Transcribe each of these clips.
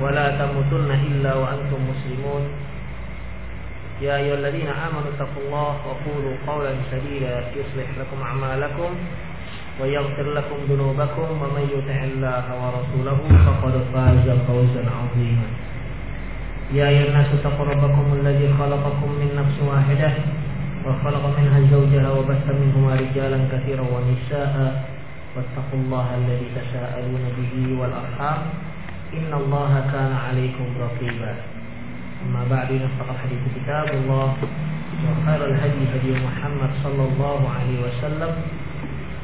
ولا تموتن إلا وأنتم مسلمون. يا أيها الذين آمنوا اتقوا الله وقولوا قولا سديدا يصلح لكم أعمالكم ويغفر لكم ذنوبكم ومن يطع الله ورسوله فقد فاز فوزا عظيما. يا أيها الناس اتقوا ربكم الذي خلقكم من نفس واحدة وخلق منها زوجها وبث منهما رجالا كثيرا ونساء. واتقوا الله الذي تساءلون به والأرحام. إن الله كان عليكم رقيبا. أما بعد نصدق الحديث كتاب الله وخير الهدي هدي محمد صلى الله عليه وسلم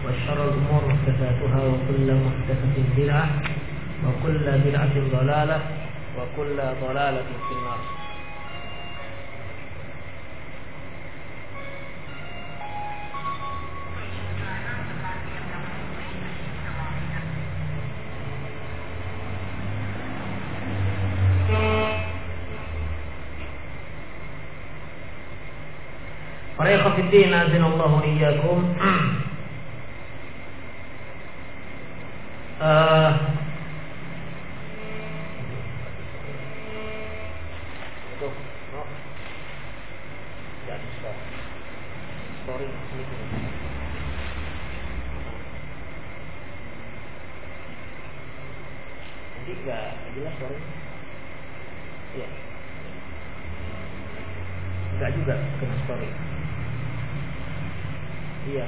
وشر الأمور محدثاتها وكل محدثة بدعة وكل بدعة ضلالة وكل ضلالة في النار. Jelas story. Iya. Enggak juga kena story. Iya.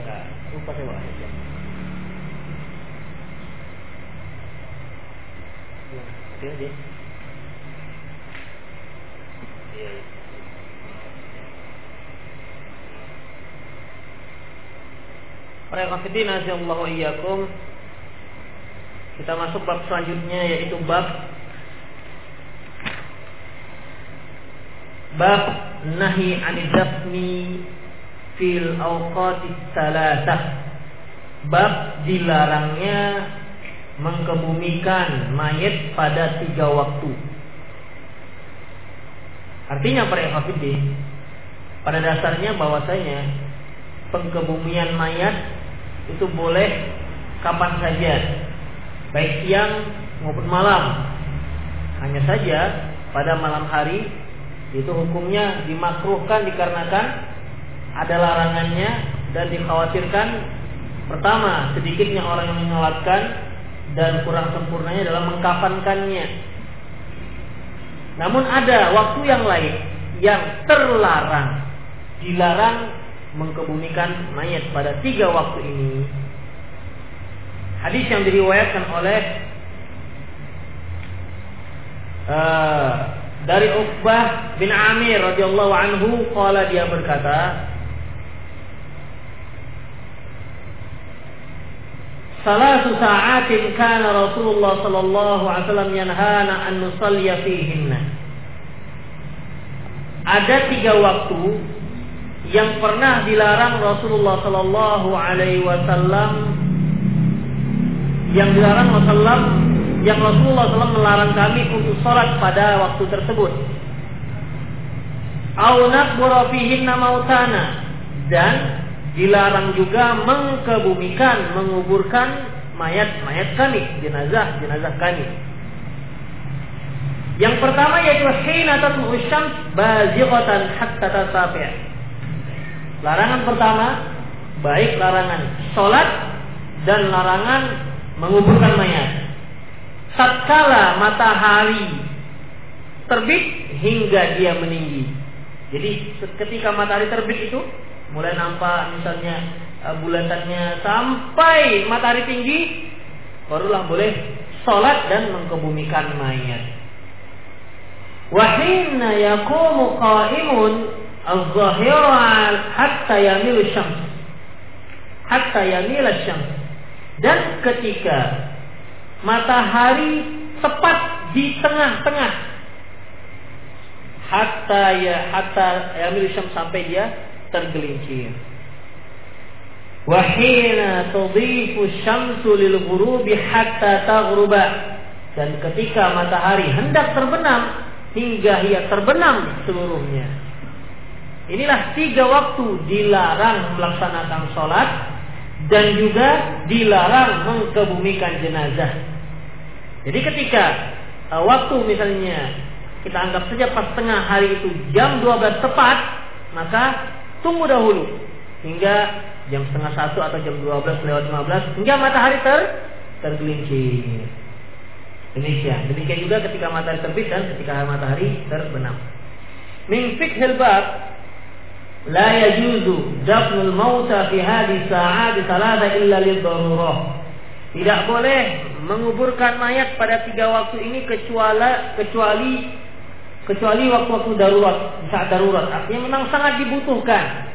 Lupa saya aja. Dia dia. Iya. iya. Para kafirin azallahu iyyakum. Kita masuk bab selanjutnya yaitu bab bab nahi anidafni fil awqatis salasah. Bab dilarangnya mengkebumikan mayat pada tiga waktu. Artinya para hafidin pada dasarnya bahwasanya pengkebumian mayat itu boleh kapan saja baik siang maupun malam. Hanya saja pada malam hari itu hukumnya dimakruhkan dikarenakan ada larangannya dan dikhawatirkan pertama sedikitnya orang yang menyolatkan dan kurang sempurnanya dalam mengkafankannya. Namun ada waktu yang lain yang terlarang, dilarang mengkebumikan mayat pada tiga waktu ini. Hadis yang diriwayatkan oleh uh, dari Uqbah bin Amir radhiyallahu anhu qala dia berkata Salatu sa'atin kana Rasulullah sallallahu alaihi wasallam yanhana an nusalliya fihinna. Ada tiga waktu yang pernah dilarang Rasulullah sallallahu alaihi wasallam yang dilarang Rasulullah yang Rasulullah SAW melarang kami untuk sholat pada waktu tersebut. Aunak burafihinna mautana dan dilarang juga mengkebumikan, menguburkan mayat-mayat kami, jenazah-jenazah kami. Yang pertama yaitu hina tatlu'u syams bazighatan hatta tasafi'. Larangan pertama baik larangan sholat dan larangan menguburkan mayat. Tatkala matahari terbit hingga dia meninggi. Jadi ketika matahari terbit itu mulai nampak misalnya bulatannya sampai matahari tinggi barulah boleh sholat dan mengkebumikan mayat. Wahina yakumu qaimun al-zahira hatta yamilu syams. Hatta yamil syams. Dan ketika matahari tepat di tengah-tengah hatta ya hatta yamil syam sampai dia tergelincir. Wahina tudhifu syamsu lil ghurubi hatta taghruba. Dan ketika matahari hendak terbenam hingga ia terbenam seluruhnya. Inilah tiga waktu dilarang melaksanakan sholat dan juga dilarang mengkebumikan jenazah. Jadi ketika uh, waktu misalnya kita anggap saja pas tengah hari itu jam 12 tepat, maka tunggu dahulu hingga jam setengah satu atau jam 12 lewat 15 hingga matahari ter tergelincir. Demikian. Demikian juga ketika matahari terbit dan ketika matahari terbenam. Min fikhil bab la yajuzu dafnul mauta fi hadhihi sa'at salada illa lid Tidak boleh menguburkan mayat pada tiga waktu ini kecuali kecuali kecuali waktu-waktu darurat, saat darurat. Artinya memang sangat dibutuhkan.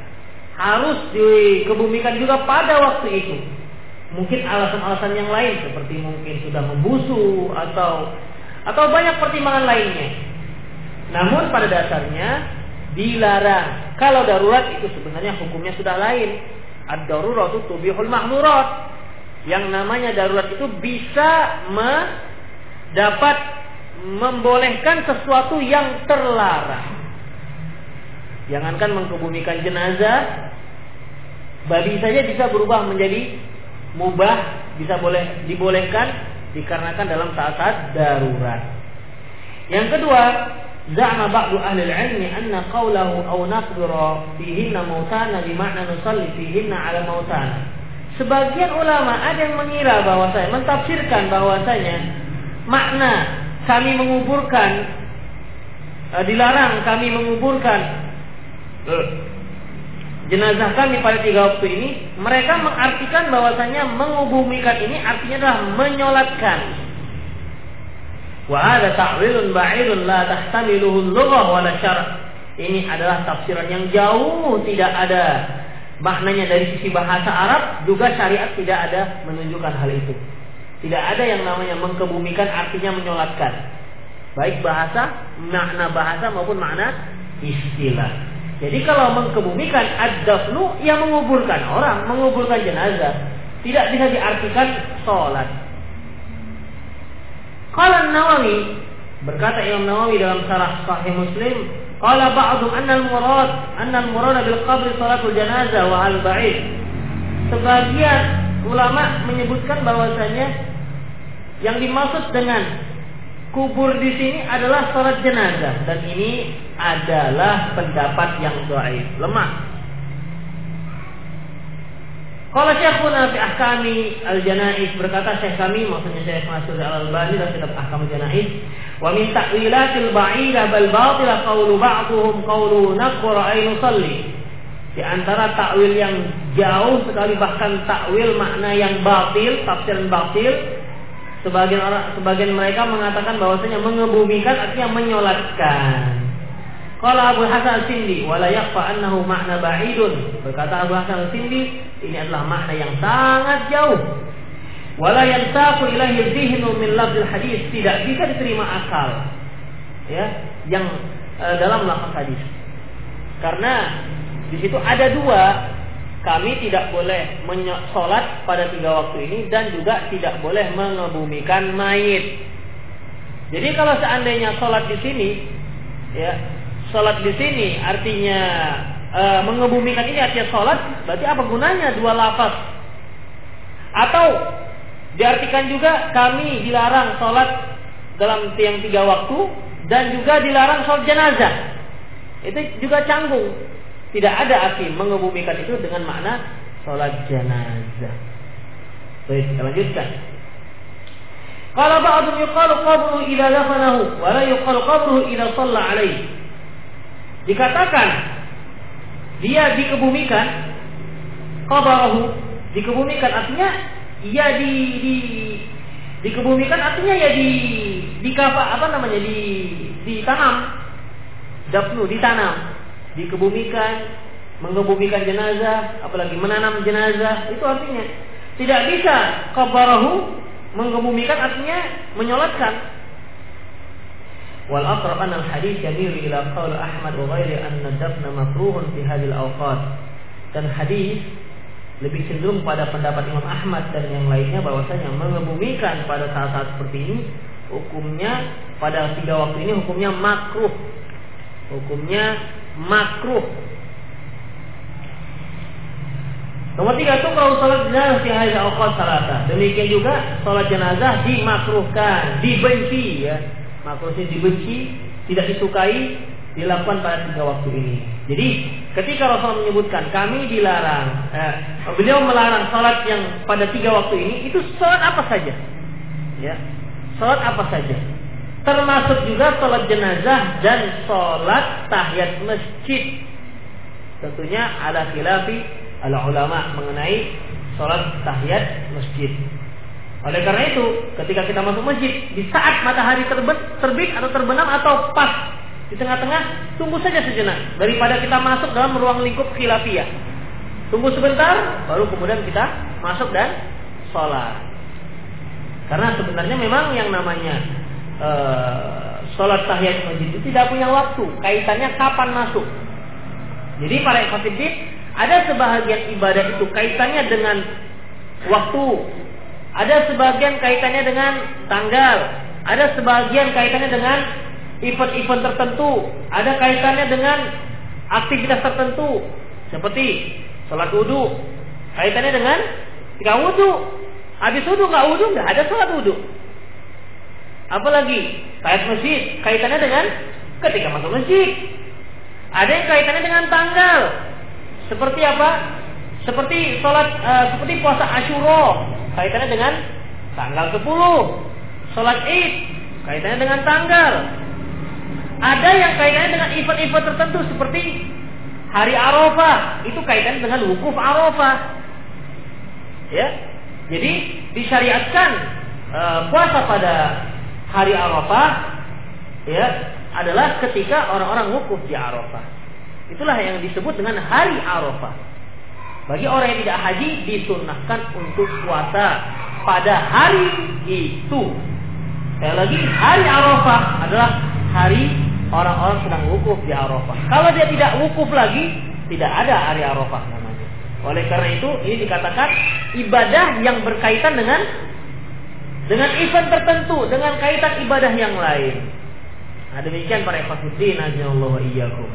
Harus dikebumikan juga pada waktu itu mungkin alasan-alasan yang lain seperti mungkin sudah membusu atau atau banyak pertimbangan lainnya. Namun pada dasarnya dilarang. Kalau darurat itu sebenarnya hukumnya sudah lain. Ad-darurat itu tubihul mahmurat. Yang namanya darurat itu bisa mendapat membolehkan sesuatu yang terlarang. Jangankan mengkebumikan jenazah, babi saja bisa berubah menjadi mubah bisa boleh dibolehkan dikarenakan dalam saat-saat darurat. Yang kedua, za'ma ba'du ahli al-'ilmi anna qawlahu aw naqdira fihinna mautana nusalli fihinna 'ala mautana. Sebagian ulama ada yang mengira bahwasanya mentafsirkan bahwasanya makna kami menguburkan uh, dilarang kami menguburkan uh, jenazah kami pada tiga waktu ini, mereka mengartikan bahwasanya mengubumikan ini artinya adalah menyolatkan. Wa ada ta'wilun ba'idun la tahtamiluhu lughah wa. Ini adalah tafsiran yang jauh, tidak ada maknanya dari sisi bahasa Arab, juga syariat tidak ada menunjukkan hal itu. Tidak ada yang namanya mengkebumikan artinya menyolatkan. Baik bahasa, makna bahasa maupun makna istilah. Jadi kalau mengkebumikan ad-dafnu yang menguburkan orang, menguburkan jenazah, tidak bisa diartikan sholat. Kalau Nawawi berkata Imam Nawawi dalam sarah Sahih Muslim, qala ba'dhum anna al-murad anna al-murad bil qabr salatul janazah wa al-ba'id. Sebagian ulama menyebutkan bahwasanya yang dimaksud dengan kubur di sini adalah sholat jenazah dan ini adalah pendapat yang dhaif, lemah. Kalau Syekhuna fi ahkami al-janaiz berkata Syekh kami maksudnya Syekh Mansur al-Albani dalam kitab ahkam al-janaiz wa min ta'wilatil ba'ida bal batila qawlu ba'dhum qawlu naqra ay nusalli di antara takwil yang jauh sekali bahkan takwil makna yang batil, tafsiran batil Sebagian orang, sebagian mereka mengatakan bahwasanya mengebumikan artinya menyolatkan. Kalau Abu Hasan Sindi, wala yakfa annahu makna ba'idun. Berkata Abu Hasan Sindi, ini adalah makna yang sangat jauh. Wala yantaku ilahi dhihnu min hadis. Tidak bisa diterima akal. Ya, yang e, dalam lafaz hadis. Karena di situ ada dua kami tidak boleh sholat pada tiga waktu ini dan juga tidak boleh mengebumikan mayit. Jadi kalau seandainya sholat di sini, ya sholat di sini artinya e, mengebumikan ini artinya sholat, berarti apa gunanya dua lafaz? Atau diartikan juga kami dilarang sholat dalam tiang tiga waktu dan juga dilarang sholat jenazah. Itu juga canggung. Tidak ada arti mengebumikan itu dengan makna sholat jenazah. Baik, kita lanjutkan. Kalau ba'dhum yuqalu qabruhu idza dafanahu wa la yuqalu qabruhu idza shalla alaihi. Dikatakan dia dikebumikan qabrahu dikebumikan artinya ia di, di dikebumikan artinya ya di di apa namanya di ditanam dapnu ditanam dikebumikan, mengebumikan jenazah, apalagi menanam jenazah, itu artinya tidak bisa kabarahu mengebumikan artinya menyolatkan. Wal aqrab an al hadis yamilu ila qaul Ahmad wa ghairi anna dafna makruhun fi hadhil awqat. Dan hadis lebih cenderung pada pendapat Imam Ahmad dan yang lainnya bahwasanya mengebumikan pada saat-saat seperti ini hukumnya pada tiga waktu ini hukumnya makruh hukumnya makruh Nomor tiga itu kalau sholat jenazah di hari awqat salata. Demikian juga sholat jenazah dimakruhkan, dibenci ya. Makruhnya dibenci, tidak disukai, dilakukan pada tiga waktu ini. Jadi ketika Rasul menyebutkan kami dilarang, eh, beliau melarang sholat yang pada tiga waktu ini itu sholat apa saja, ya, sholat apa saja. Termasuk juga sholat jenazah dan sholat tahiyat masjid. Tentunya ada khilafi ala ulama mengenai sholat tahiyat masjid. Oleh karena itu, ketika kita masuk masjid, di saat matahari terbit, terbit atau terbenam atau pas di tengah-tengah, tunggu saja sejenak daripada kita masuk dalam ruang lingkup khilafiyah. Tunggu sebentar, baru kemudian kita masuk dan sholat. Karena sebenarnya memang yang namanya uh, sholat tahiyat masjid itu tidak punya waktu, kaitannya kapan masuk. Jadi para ekofidin ada sebahagian ibadah itu kaitannya dengan waktu. Ada sebagian kaitannya dengan tanggal. Ada sebagian kaitannya dengan event-event tertentu. Ada kaitannya dengan aktivitas tertentu. Seperti sholat wudhu. Kaitannya dengan ketika wudhu. Habis wudhu nggak wudhu nggak ada sholat wudhu. Apalagi kait masjid kaitannya dengan ketika masuk masjid. Ada yang kaitannya dengan tanggal. Seperti apa? Seperti sholat, uh, seperti puasa Ashura, kaitannya dengan tanggal 10. Sholat Id, kaitannya dengan tanggal. Ada yang kaitannya dengan event-event tertentu seperti hari Arafah, itu kaitannya dengan wukuf Arafah. Ya, jadi disyariatkan uh, puasa pada hari Arafah, ya, adalah ketika orang-orang wukuf di Arafah. Itulah yang disebut dengan hari Arafah. Bagi orang yang tidak haji disunahkan untuk puasa pada hari itu. Sekali lagi hari Arafah adalah hari orang-orang sedang wukuf di Arafah. Kalau dia tidak wukuf lagi, tidak ada hari Arafah namanya. Oleh karena itu ini dikatakan ibadah yang berkaitan dengan dengan event tertentu, dengan kaitan ibadah yang lain. Nah, demikian para ikhwatiddin Allah wa iyyakum.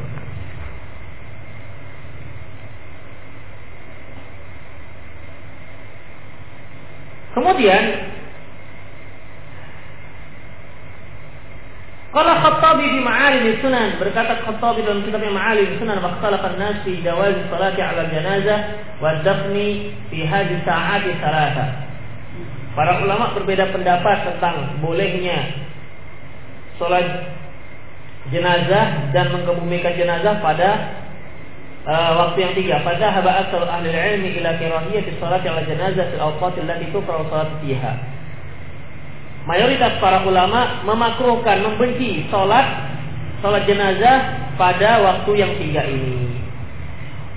Kemudian kalau Khattabi di Ma'alim Sunan berkata Khattabi dalam kitabnya Ma'alim Sunan waqtalafa an-nas fi jawaz salati 'ala janazah wa dafni fi hadhihi sa'ati salata. Para ulama berbeda pendapat tentang bolehnya salat jenazah dan mengebumikan jenazah pada uh, waktu yang tiga. Pada haba asal ahli ilmi ila di salat ala janazah fil awqat allati tukra salat fiha. Mayoritas para ulama memakruhkan, membenci salat salat jenazah pada waktu yang tiga ini.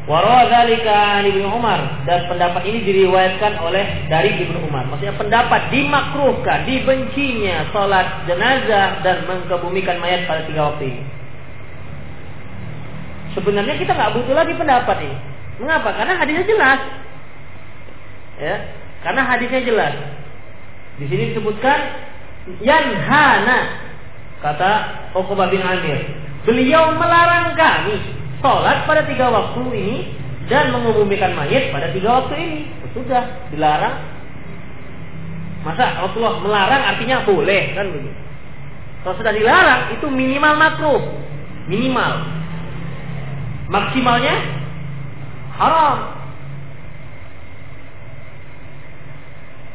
Dzalika Ibnu Umar dan pendapat ini diriwayatkan oleh dari Ibnu Umar. Maksudnya pendapat dimakruhkan, dibencinya salat jenazah dan mengkebumikan mayat pada tiga waktu ini. Sebenarnya kita nggak butuh lagi pendapat ini. Mengapa? Karena hadisnya jelas. Ya, karena hadisnya jelas. Di sini disebutkan yanhana kata Uqbah bin Amir. Beliau melarang kami sholat pada tiga waktu ini dan mengumumkan mayat pada tiga waktu ini. Sudah dilarang. Masa Rasulullah melarang artinya boleh kan begitu. Kalau sudah dilarang itu minimal makruh. Minimal maksimalnya haram.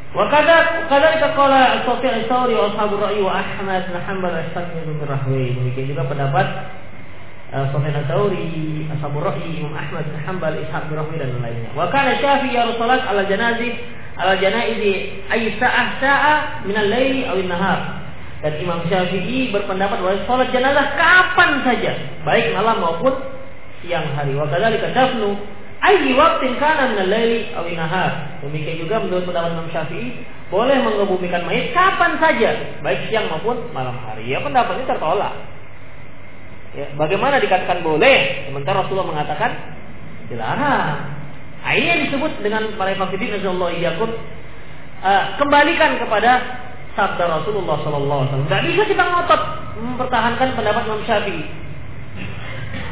Wakada kadzalika qala Sufyan Tsauri wa ashabur ra'yi wa Ahmad bin Hanbal Rahwi. Demikian juga pendapat Sufyan Tsauri, ashabur ra'yi Imam Ahmad bin Hanbal, Ishaq bin Rahwi dan lainnya. Wa kana Syafi'i ya salat ala janazi ala janaizi ay sa'ah sa'a min al-laili aw an-nahar. Dan Imam Syafi'i berpendapat bahwa salat jenazah kapan saja, baik malam maupun siang hari. Wa kadzalika dafnu ayyi waqtin kana min al-laili aw nahar. Demikian juga menurut pendapat Imam Syafi'i boleh mengebumikan mayit kapan saja, baik siang maupun malam hari. Ya pendapat ini tertolak. Ya, bagaimana dikatakan boleh sementara Rasulullah mengatakan dilarang. Nah, ini yang disebut dengan fakidin Rasulullah iyakut uh, kembalikan kepada sabda Rasulullah Sallallahu Alaihi Wasallam. Tidak bisa kita ngotot mempertahankan pendapat Imam Syafi'i.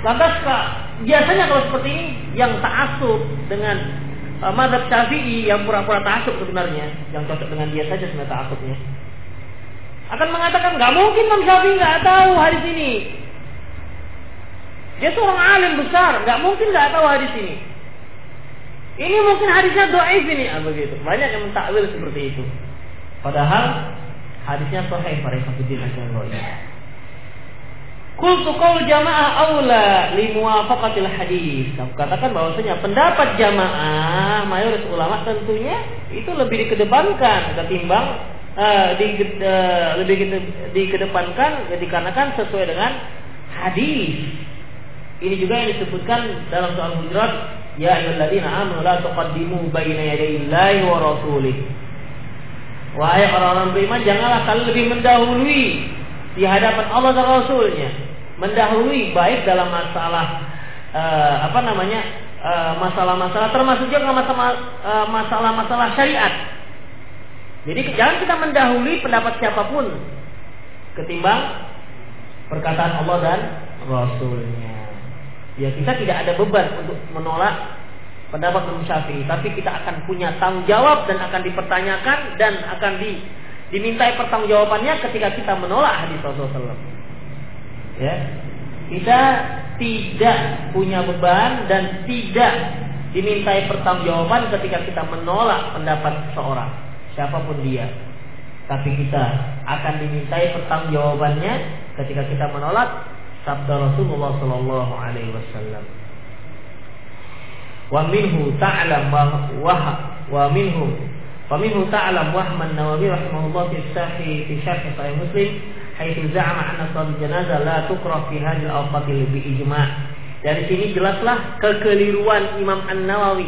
Lantas biasanya kalau seperti ini yang taasub dengan uh, madhab Syafi'i yang pura-pura taasub sebenarnya, yang cocok dengan dia saja sebenarnya taasubnya, akan mengatakan nggak mungkin Imam Syafi'i nggak tahu hadis ini. Dia seorang alim besar, nggak mungkin nggak tahu hadis ini. Ini mungkin hadisnya doaif ini, ah, begitu. Banyak yang mentakwil seperti itu. Padahal hadisnya sahih para ikhwatiddin. Kultu qaul jamaah aula li muwafaqatil hadis. Aku katakan bahwasanya pendapat jamaah mayoritas ulama tentunya itu lebih dikedepankan ketimbang uh, di, uh, lebih dikedepankan dikarenakan sesuai dengan hadis. Ini juga yang disebutkan dalam soal Hujurat Ya ayyuhalladzina amanu la tuqaddimu baina yadayillahi wa rasulih. Wahai orang-orang beriman, janganlah kalian lebih mendahului di hadapan Allah dan Rasulnya. Mendahului baik dalam masalah uh, apa namanya eh, masalah-masalah uh, termasuk juga eh, masalah-masalah syariat. Jadi jangan kita mendahului pendapat siapa pun ketimbang perkataan Allah dan Rasulnya ya kita tidak ada beban untuk menolak pendapat Imam Syafi'i, tapi kita akan punya tanggung jawab dan akan dipertanyakan dan akan di, dimintai pertanggungjawabannya ketika kita menolak hadis Rasulullah Ya, kita tidak punya beban dan tidak dimintai pertanggungjawaban ketika kita menolak pendapat seorang, siapa pun dia. Tapi kita akan dimintai pertanggungjawabannya ketika kita menolak sabda Rasulullah sallallahu alaihi wasallam. Wa minhu ta'lam wa wa minhu wa minhu ta'lam wahman Nawawi rahimahullah fi sahih fi syarh sahih Muslim haitsu za'ama anna salat janazah la tukrah fi hadhihi al-awqat bi ijma'. Dari sini jelaslah kekeliruan Imam An-Nawawi.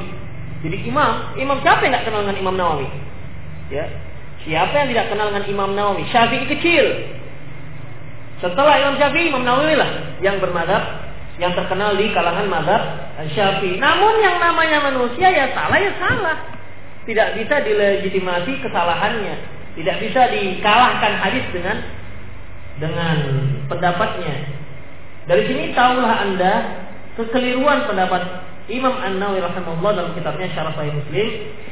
Jadi imam, imam siapa yang tidak kenal dengan Imam Nawawi? Ya. Siapa yang tidak kenal dengan Imam Nawawi? Syafi'i kecil, setelah Imam Syafi'i, Imam Nawawi lah yang bermadhab, yang terkenal di kalangan madhab Syafi'i. Namun yang namanya manusia ya salah ya salah. Tidak bisa dilegitimasi kesalahannya. Tidak bisa dikalahkan hadis dengan dengan pendapatnya. Dari sini tahulah Anda kekeliruan pendapat Imam An-Nawawi rahimahullah dalam kitabnya Syarah Sahih Muslim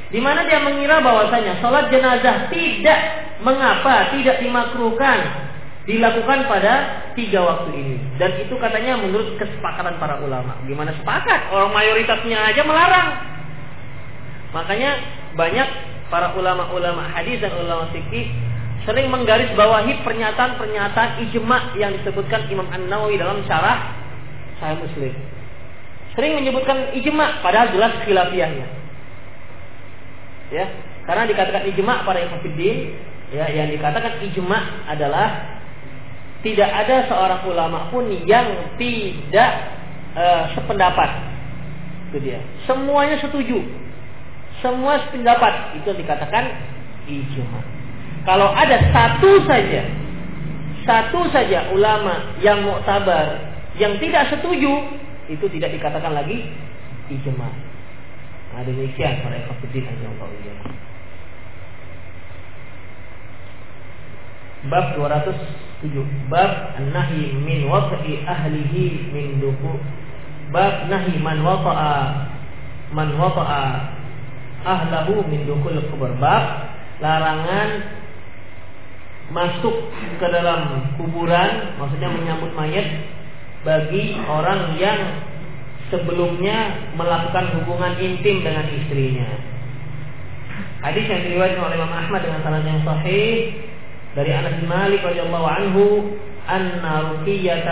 di mana dia mengira bahwasanya salat jenazah tidak mengapa tidak dimakruhkan dilakukan pada tiga waktu ini. Dan itu katanya menurut kesepakatan para ulama. Gimana sepakat? Orang mayoritasnya aja melarang. Makanya banyak para ulama-ulama hadis dan ulama fikih sering menggaris bawahi pernyataan-pernyataan ijma yang disebutkan Imam An-Nawawi dalam syarah Sahih Muslim. Sering menyebutkan ijma padahal jelas khilafiyahnya. Ya, karena dikatakan ijma para ikhwatiddin, ya yang dikatakan ijma adalah tidak ada seorang ulama pun yang tidak uh, sependapat. Itu dia. Semuanya setuju. Semua sependapat itu dikatakan ijma. Kalau ada satu saja satu saja ulama yang muktabar yang tidak setuju itu tidak dikatakan lagi ijma. Nah, demikian para ikhwatiddin yang Allah Bab 207 Bab nahi min wata'i ahlihi min duku. Bab nahi man wata'a Man wata'a ahlahu min dukul kubur. Bab larangan Masuk ke dalam kuburan Maksudnya menyambut mayat Bagi orang yang Sebelumnya melakukan hubungan intim dengan istrinya. Hadis yang diriwayatkan oleh Imam Ahmad dengan sanad yang sahih dari Anas bin Malik radhiyallahu anhu anna Ruqayyah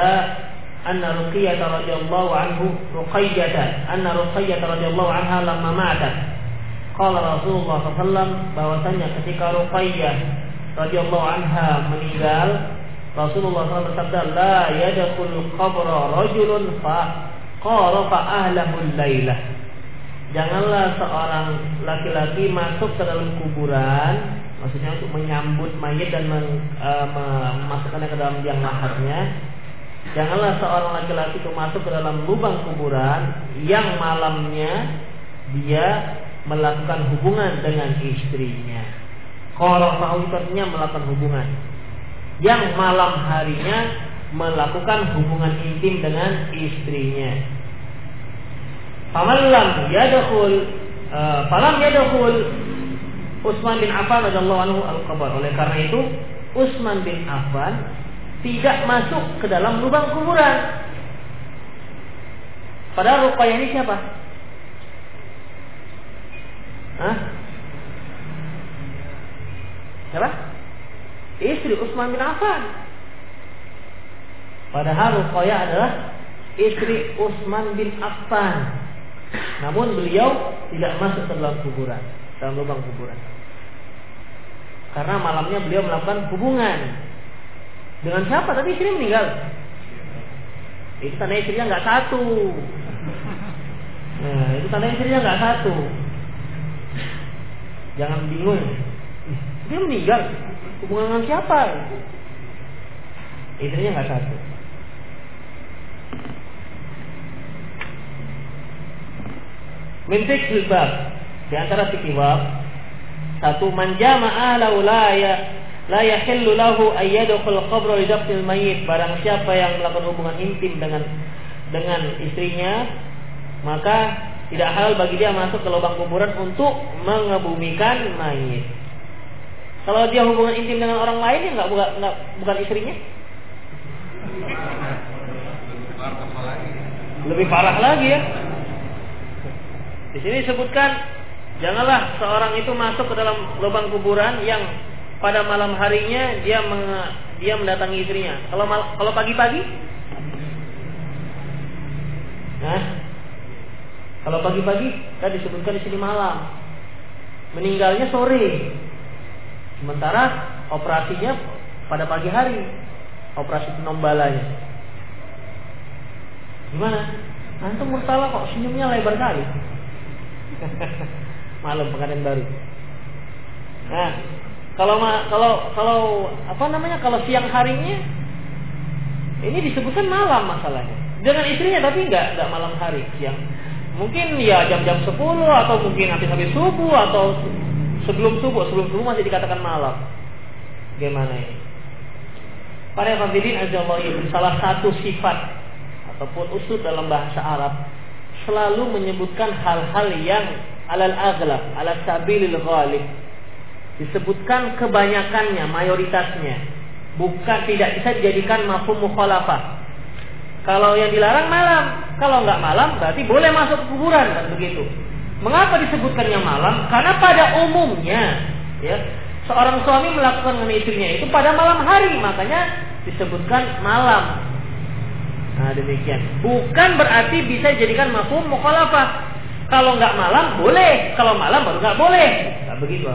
anna Ruqayyah radhiyallahu anhu Ruqayyah anna Ruqayyah radhiyallahu anha lamma matat qala Rasulullah sallallahu bahwasanya ketika Ruqayyah radhiyallahu anha meninggal Rasulullah SAW bersabda la yadkhul qabra rajulun fa qala fa ahlahu lailah Janganlah seorang laki-laki masuk ke dalam kuburan, maksudnya untuk menyambut mayat dan men, e, memasukkannya ke dalam biang laharnya. Janganlah seorang laki-laki itu masuk ke dalam lubang kuburan yang malamnya dia melakukan hubungan dengan istrinya. Kalau artinya melakukan hubungan. Yang malam harinya melakukan hubungan intim dengan istrinya. Faman lam yadkhul falam yadkhul Utsman bin Affan radhiyallahu anhu al-qabr. Oleh karena itu, Utsman bin Affan tidak masuk ke dalam lubang kuburan. Padahal Ruqayyah ini siapa? Hah? Siapa? Istri Utsman bin Affan. Padahal Ruqayyah adalah istri Utsman bin Affan. Namun beliau tidak masuk ke dalam kuburan, dalam lubang kuburan. Karena malamnya beliau melakukan hubungan dengan siapa? Tadi istri meninggal. Itu tanda istrinya nggak satu. Nah, itu tanda istrinya nggak satu. Jangan bingung. Dia meninggal. Hubungan dengan siapa? Istrinya nggak satu. Mintik bab di antara bab satu manjama ahlahu la ya la yahillu lahu ay yadkhul qabra li mayyit barang siapa yang melakukan hubungan intim dengan dengan istrinya maka tidak halal bagi dia masuk ke lubang kuburan untuk mengebumikan mayit. Kalau dia hubungan intim dengan orang lain ya nggak bukan, bukan istrinya. Lebih parah lagi ya. Di sini disebutkan janganlah seorang itu masuk ke dalam lubang kuburan yang pada malam harinya dia meng, dia mendatangi istrinya. Kalau kalau pagi-pagi, nah, kalau pagi-pagi tadi disebutkan di sini malam, meninggalnya sore. Sementara operasinya pada pagi hari, operasi penombalanya. Gimana? Antum murtala kok senyumnya lebar kali. Malam pengadaan baru. Nah, kalau kalau kalau apa namanya kalau siang harinya ini disebutkan malam masalahnya. Dengan istrinya tapi enggak enggak malam hari, siang. Mungkin ya jam-jam 10 atau mungkin habis habis subuh atau sebelum subuh, sebelum subuh masih dikatakan malam. Gimana ini? Para hadirin azza salah satu sifat ataupun usul dalam bahasa Arab selalu menyebutkan hal-hal yang alal aghlab, ala sabilil ghalib. Disebutkan kebanyakannya, mayoritasnya. Bukan tidak bisa dijadikan mafhum mukhalafah. Kalau yang dilarang malam, kalau nggak malam berarti boleh masuk ke kuburan kan begitu. Mengapa disebutkannya malam? Karena pada umumnya ya seorang suami melakukan dengan istrinya itu pada malam hari, makanya disebutkan malam. Nah demikian. Bukan berarti bisa dijadikan mafhum mukhalafah. Kalau nggak malam boleh, kalau malam baru nggak boleh. Nggak begitu.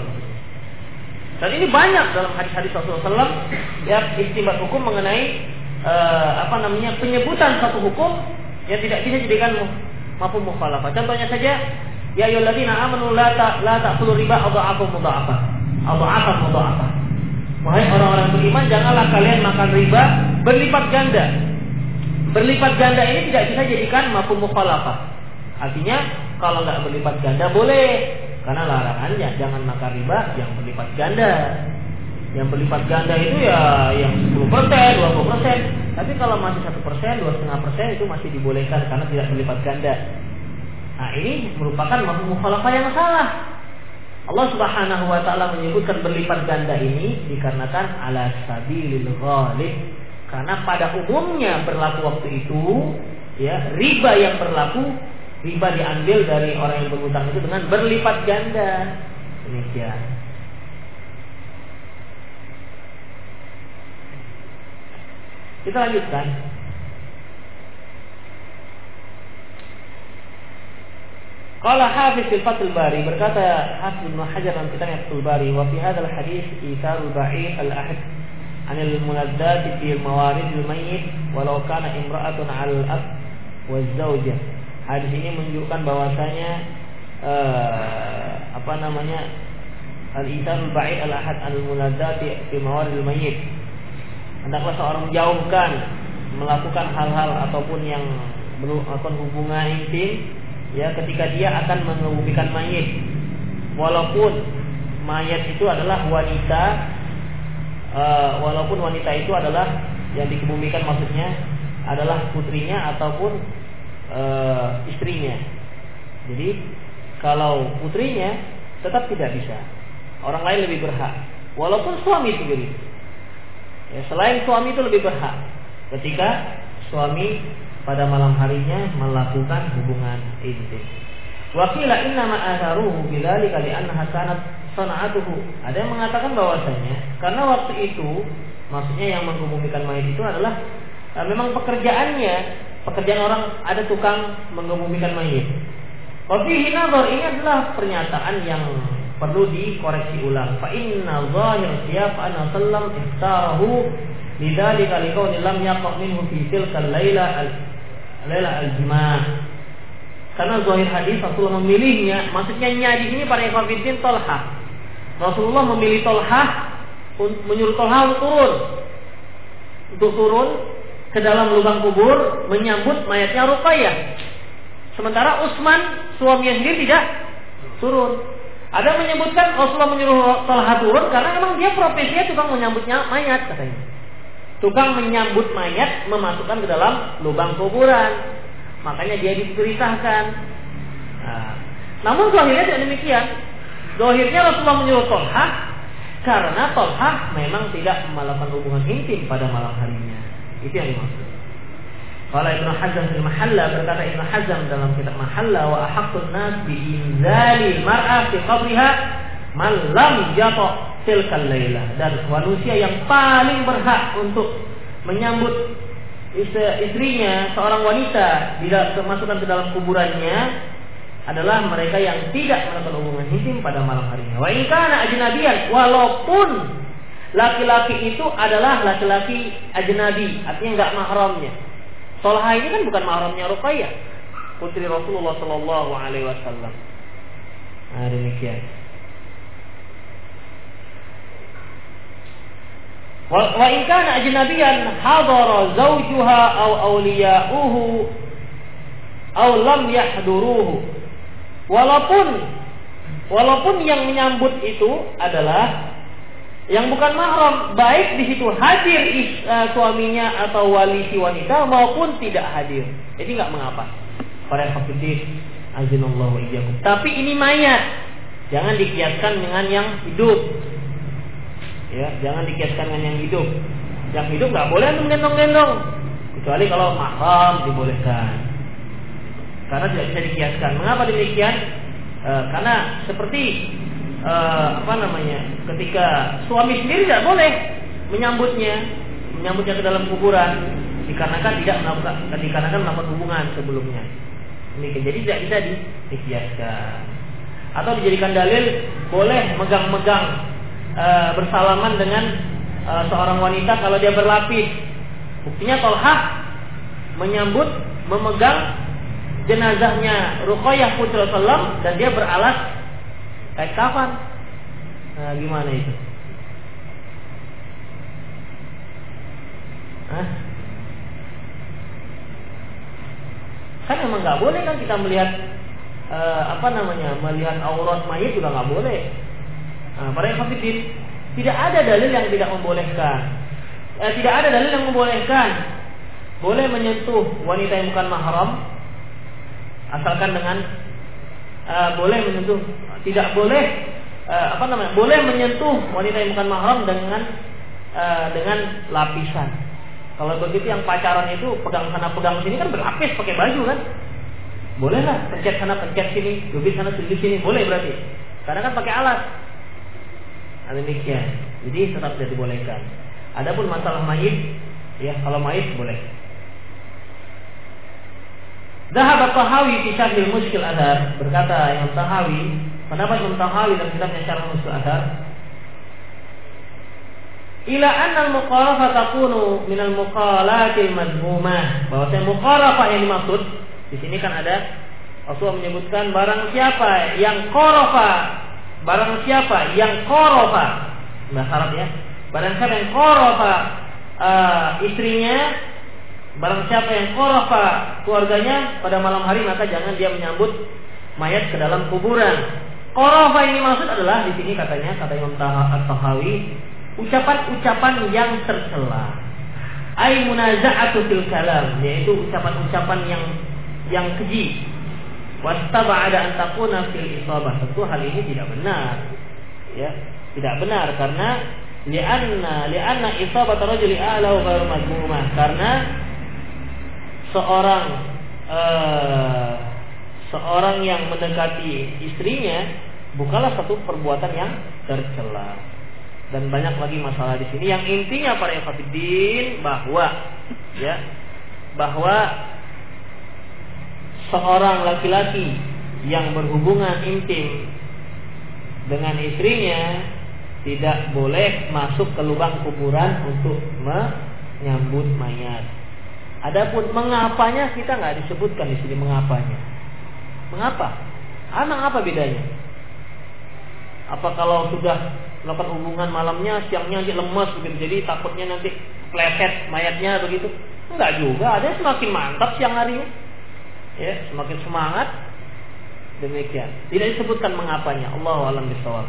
Dan ini banyak dalam hadis-hadis Rasulullah ya istimewa hukum mengenai uh, apa namanya penyebutan satu hukum yang tidak bisa dijadikan mafhum mukhalafah. Contohnya saja ya ayyuhalladzina amanu la ta la ta'kulu riba adha'afa mudha'afa. Adha'afa mudha'afa. Wahai orang-orang beriman, janganlah kalian makan riba berlipat ganda Berlipat ganda ini tidak bisa jadikan mafhum mukhalafah. Artinya kalau nggak berlipat ganda boleh karena larangannya jangan makan riba yang berlipat ganda. Yang berlipat ganda itu ya yang 10 persen, 20 persen. Tapi kalau masih satu persen, dua setengah persen itu masih dibolehkan karena tidak berlipat ganda. Nah ini merupakan mukhalafah yang salah. Allah Subhanahu wa taala menyebutkan berlipat ganda ini dikarenakan ala sabilil ghalib karena pada umumnya berlaku waktu itu, ya riba yang berlaku, riba diambil dari orang yang berhutang itu dengan berlipat ganda. Demikian. Kita lanjutkan. Qala Hafiz fil Fathul Bari berkata Hafiz bin Hajar dalam kitab Fathul Bari wa fi hadzal hadis itharul ba'ir al-ahd anil munadzati fi mawaridil mayyit walau kana imra'atun 'al ab wa zawjah. Hadis ini menunjukkan bahwasanya uh, apa namanya al-insan ba'id al-ahad al-munadzati fi mawaridil mayyit. Hendaklah seorang menjauhkan melakukan hal-hal ataupun yang melakukan hubungan intim ya ketika dia akan mengebumikan mayit. Walaupun mayat itu adalah wanita uh, walaupun wanita itu adalah yang dikebumikan maksudnya adalah putrinya ataupun uh, istrinya. Jadi kalau putrinya tetap tidak bisa. Orang lain lebih berhak. Walaupun suami sendiri. Ya, selain suami itu lebih berhak. Ketika suami pada malam harinya melakukan hubungan intim. Wakila inna ma'atharuhu bidzalika li'annaha kanat sana'atuhu. Ada yang mengatakan bahwasanya karena waktu itu maksudnya yang menghubungkan mayat itu adalah uh, memang pekerjaannya pekerjaan orang ada tukang menghubungkan mayat. Wafihi nazar ini adalah pernyataan yang perlu dikoreksi ulang. Fa inna zahir siyaf anna sallam ikhtarahu lidzalika liqauli lam yaqa minhu fi tilkal laila adalah al-jima' karena zahir hadis Rasulullah memilihnya maksudnya nya di sini para ikhwatiddin Tolha Rasulullah memilih Tolha menyuruh Tolha untuk turun untuk turun ke dalam lubang kubur menyambut mayatnya Ruqayyah sementara Utsman suaminya sendiri tidak turun ada menyebutkan Rasulullah menyuruh Tolha turun karena memang dia profesinya tukang menyambutnya mayat katanya Tukang menyambut mayat memasukkan ke dalam lubang kuburan. Makanya dia diperintahkan. Nah, namun zahirnya tidak demikian. Zahirnya Rasulullah menyuruh Tolha karena Tolha memang tidak melakukan hubungan intim pada malam harinya. Itu yang dimaksud. Kalau Ibnu Hazm di Mahalla berkata Ibnu Hazm dalam kitab Mahalla wa ahaqqun nas bi inzali mar'a fi qabriha man lam jatuh tilkal dan manusia yang paling berhak untuk menyambut istrinya seorang wanita tidak masukkan ke dalam kuburannya adalah mereka yang tidak melakukan hubungan intim pada malam harinya. Wa in kana walaupun laki-laki itu adalah laki-laki ajnabi, artinya enggak mahramnya. Solha ini kan bukan mahramnya Ruqayyah, putri Rasulullah Shallallahu alaihi wasallam. Nah, demikian. Wa in kana ajnabiyan hadara zawjuha aw awliya'uhu aw lam yahduruhu. Walaupun walaupun yang menyambut itu adalah yang bukan mahram, baik di situ hadir is, uh, suaminya atau wali si wanita maupun tidak hadir. Jadi nggak mengapa. Para hafidin azinallahu. Tapi ini mayat. Jangan dikiaskan dengan yang hidup ya jangan dikaitkan dengan yang hidup yang hidup nggak boleh untuk gendong-gendong kecuali kalau mahram dibolehkan karena tidak bisa dikiaskan mengapa demikian e, karena seperti e, apa namanya ketika suami sendiri tidak boleh menyambutnya menyambutnya ke dalam kuburan dikarenakan tidak melakukan dikarenakan melakukan hubungan sebelumnya. Demikian jadi tidak bisa dikiaskan atau dijadikan dalil boleh megang-megang e, bersalaman dengan e, seorang wanita kalau dia berlapis. Buktinya Tolha menyambut, memegang jenazahnya Ruqayyah Putri Rasulullah dan dia beralas kayak kafan. Nah, gimana itu? Hah? Kan memang nggak boleh kan kita melihat uh, apa namanya melihat aurat mayit juga nggak boleh. Nah, para yang tidak ada dalil yang tidak membolehkan. Eh, tidak ada dalil yang membolehkan boleh menyentuh wanita yang bukan mahram asalkan dengan uh, boleh menyentuh tidak boleh uh, apa namanya boleh menyentuh wanita yang bukan mahram dengan uh, dengan lapisan kalau begitu yang pacaran itu pegang sana pegang sini kan berlapis pakai baju kan boleh lah pencet sana pencet sini dubit sana dubit sini boleh berarti karena kan pakai alat Nah, demikian. Jadi tetap tidak dibolehkan. Adapun masalah mayit, ya kalau mayit boleh. Dahab Tahawi fi Syarhil Muskil Adhar berkata yang Tahawi, pendapat Imam Tahawi dalam kitabnya Syarh Muskil Adhar ila anna al-muqarafa takunu min al-muqalatil madhumah bahwa muqarafah yang dimaksud di sini kan ada Rasulullah menyebutkan barang siapa yang korofa, barang siapa yang korofa, bahasa Arab ya, barang siapa yang korofa uh, istrinya, barang siapa yang korofa keluarganya pada malam hari maka jangan dia menyambut mayat ke dalam kuburan. Korofa ini maksud adalah di sini katanya kata Imam Tahawi ucapan-ucapan yang tercela. Ai munaza'atu fil kalam yaitu ucapan-ucapan yang yang keji wastaba'ada an takuna fil isabah. Tentu hal ini tidak benar. Ya, tidak benar karena li'anna li'anna isabat rajuli a'la wa ghairu. Karena seorang uh, seorang yang mendekati istrinya bukanlah satu perbuatan yang tercela. Dan banyak lagi masalah di sini yang intinya para ikhwatiddin bahwa ya bahwa seorang laki-laki yang berhubungan intim dengan istrinya tidak boleh masuk ke lubang kuburan untuk menyambut mayat. Adapun mengapanya kita nggak disebutkan di sini mengapanya. Mengapa? Emang apa bedanya? Apa kalau sudah melakukan hubungan malamnya, siangnya nanti lemas begitu, jadi takutnya nanti kleset mayatnya begitu? Enggak juga, ada semakin mantap siang harinya. Ya semakin semangat. Demikian. Tidak disebutkan mengapanya. Allah alam bisawab.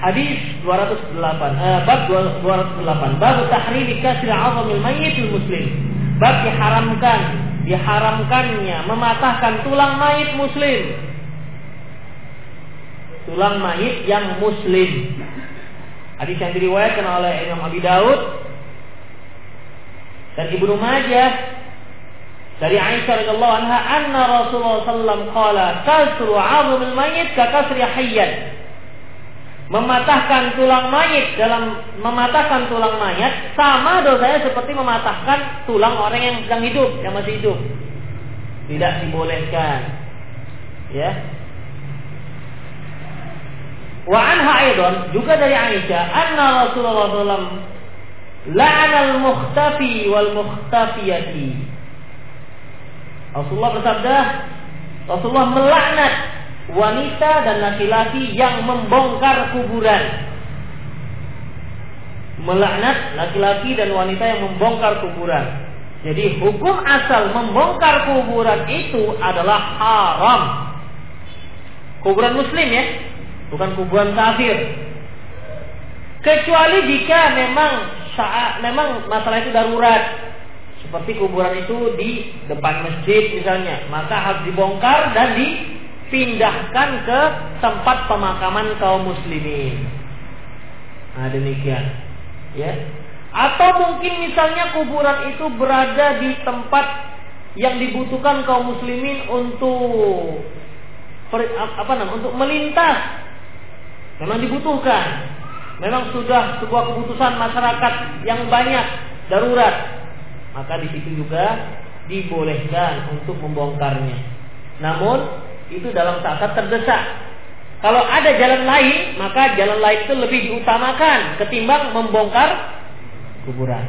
Hadis 208 eh, bab 208 bab tahrim kasri 'azamil mayyit muslim bab diharamkan diharamkannya mematahkan tulang mayit muslim. Tulang mayit yang muslim. Hadis yang diriwayatkan oleh Imam Abi Daud dan Ibnu Majah dari Aisyah radhiyallahu anha anna Rasulullah sallallahu qala kasru 'azmil mayyit ka kasri hayyan mematahkan tulang mayit dalam mematahkan tulang mayat sama dosanya seperti mematahkan tulang orang yang sedang hidup yang masih hidup. Tidak dibolehkan. Ya. Wa anha aidan juga dari Aisyah anna Rasulullah sallallahu La'anal mukhtafi wal mukhtafiyati. Rasulullah bersabda, Rasulullah melaknat wanita dan laki-laki yang membongkar kuburan. Melaknat laki-laki dan wanita yang membongkar kuburan. Jadi hukum asal membongkar kuburan itu adalah haram. Kuburan muslim ya, bukan kuburan kafir. Kecuali jika memang saat memang masalah itu darurat seperti kuburan itu di depan masjid misalnya maka harus dibongkar dan dipindahkan ke tempat pemakaman kaum muslimin. Nah demikian. Ya. Atau mungkin misalnya kuburan itu berada di tempat yang dibutuhkan kaum muslimin untuk apa namanya untuk melintas. Memang dibutuhkan. Memang sudah sebuah keputusan masyarakat yang banyak darurat, maka di situ juga dibolehkan untuk membongkarnya. Namun itu dalam saat terdesak. Kalau ada jalan lain, maka jalan lain itu lebih diutamakan ketimbang membongkar kuburan.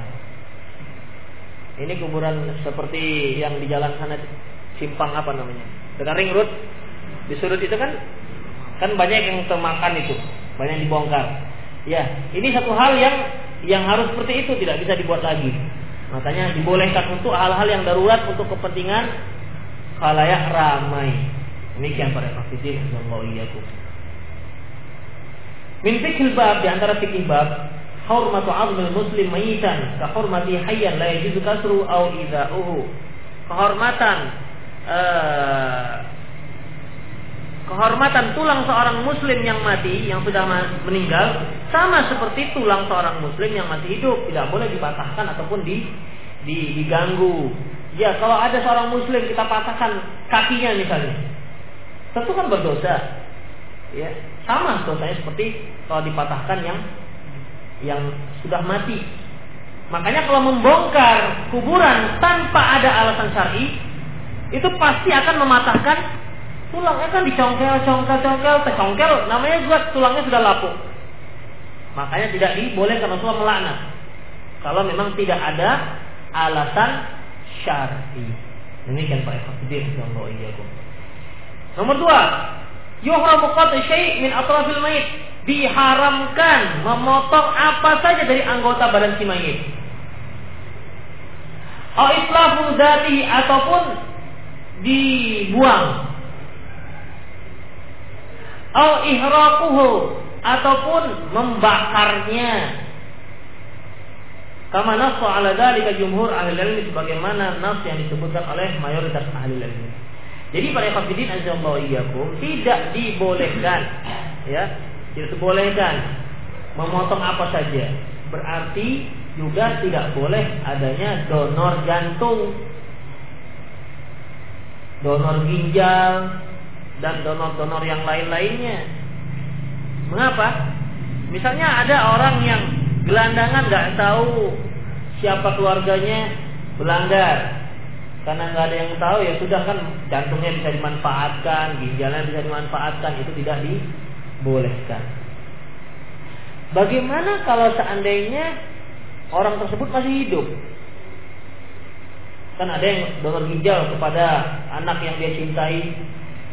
Ini kuburan seperti yang di jalan sana simpang apa namanya? Dengan ring road di sudut itu kan kan banyak yang termakan itu, banyak yang dibongkar. Ya, ini satu hal yang yang harus seperti itu tidak bisa dibuat lagi. Makanya dibolehkan untuk hal-hal yang darurat untuk kepentingan khalayak ramai. Demikian para fakidin sallallahu iyyakum. Min fikhil bab di antara fikih bab hurmatu 'azmil muslim mayitan ka hurmati hayyan la yajuzu kasru au idza'uhu. Kehormatan uh, kehormatan tulang seorang muslim yang mati yang sudah meninggal sama seperti tulang seorang muslim yang masih hidup tidak boleh dipatahkan ataupun di diganggu ya kalau ada seorang muslim kita patahkan kakinya misalnya tentu kan berdosa ya sama dosanya seperti kalau dipatahkan yang yang sudah mati makanya kalau membongkar kuburan tanpa ada alasan syar'i itu pasti akan mematahkan tulangnya kan dicongkel, congkel, congkel, tercongkel, namanya juga tulangnya sudah lapuk. Makanya tidak dibolehkan Rasulullah melaknat. Kalau memang tidak ada alasan syar'i. Demikian Pak Allah iyyakum. Nomor dua, yuhramu qat'u syai' min atrafil mayit. Diharamkan memotong apa saja dari anggota badan si mayit. Au islafu dzatihi ataupun dibuang. Au ihraquhu ataupun membakarnya Kama nasu ala dalika jumhur ahli ilmi sebagaimana nas yang disebutkan oleh mayoritas ahli ilmi. Jadi para hafidin azallahu iyyakum tidak dibolehkan ya, tidak dibolehkan memotong apa saja. Berarti juga tidak boleh adanya donor jantung, donor ginjal dan donor-donor yang lain-lainnya. Mengapa? Misalnya ada orang yang gelandangan nggak tahu siapa keluarganya belanggar karena nggak ada yang tahu ya sudah kan jantungnya bisa dimanfaatkan ginjalnya bisa dimanfaatkan itu tidak dibolehkan. Bagaimana kalau seandainya orang tersebut masih hidup? Kan ada yang donor ginjal kepada anak yang dia cintai.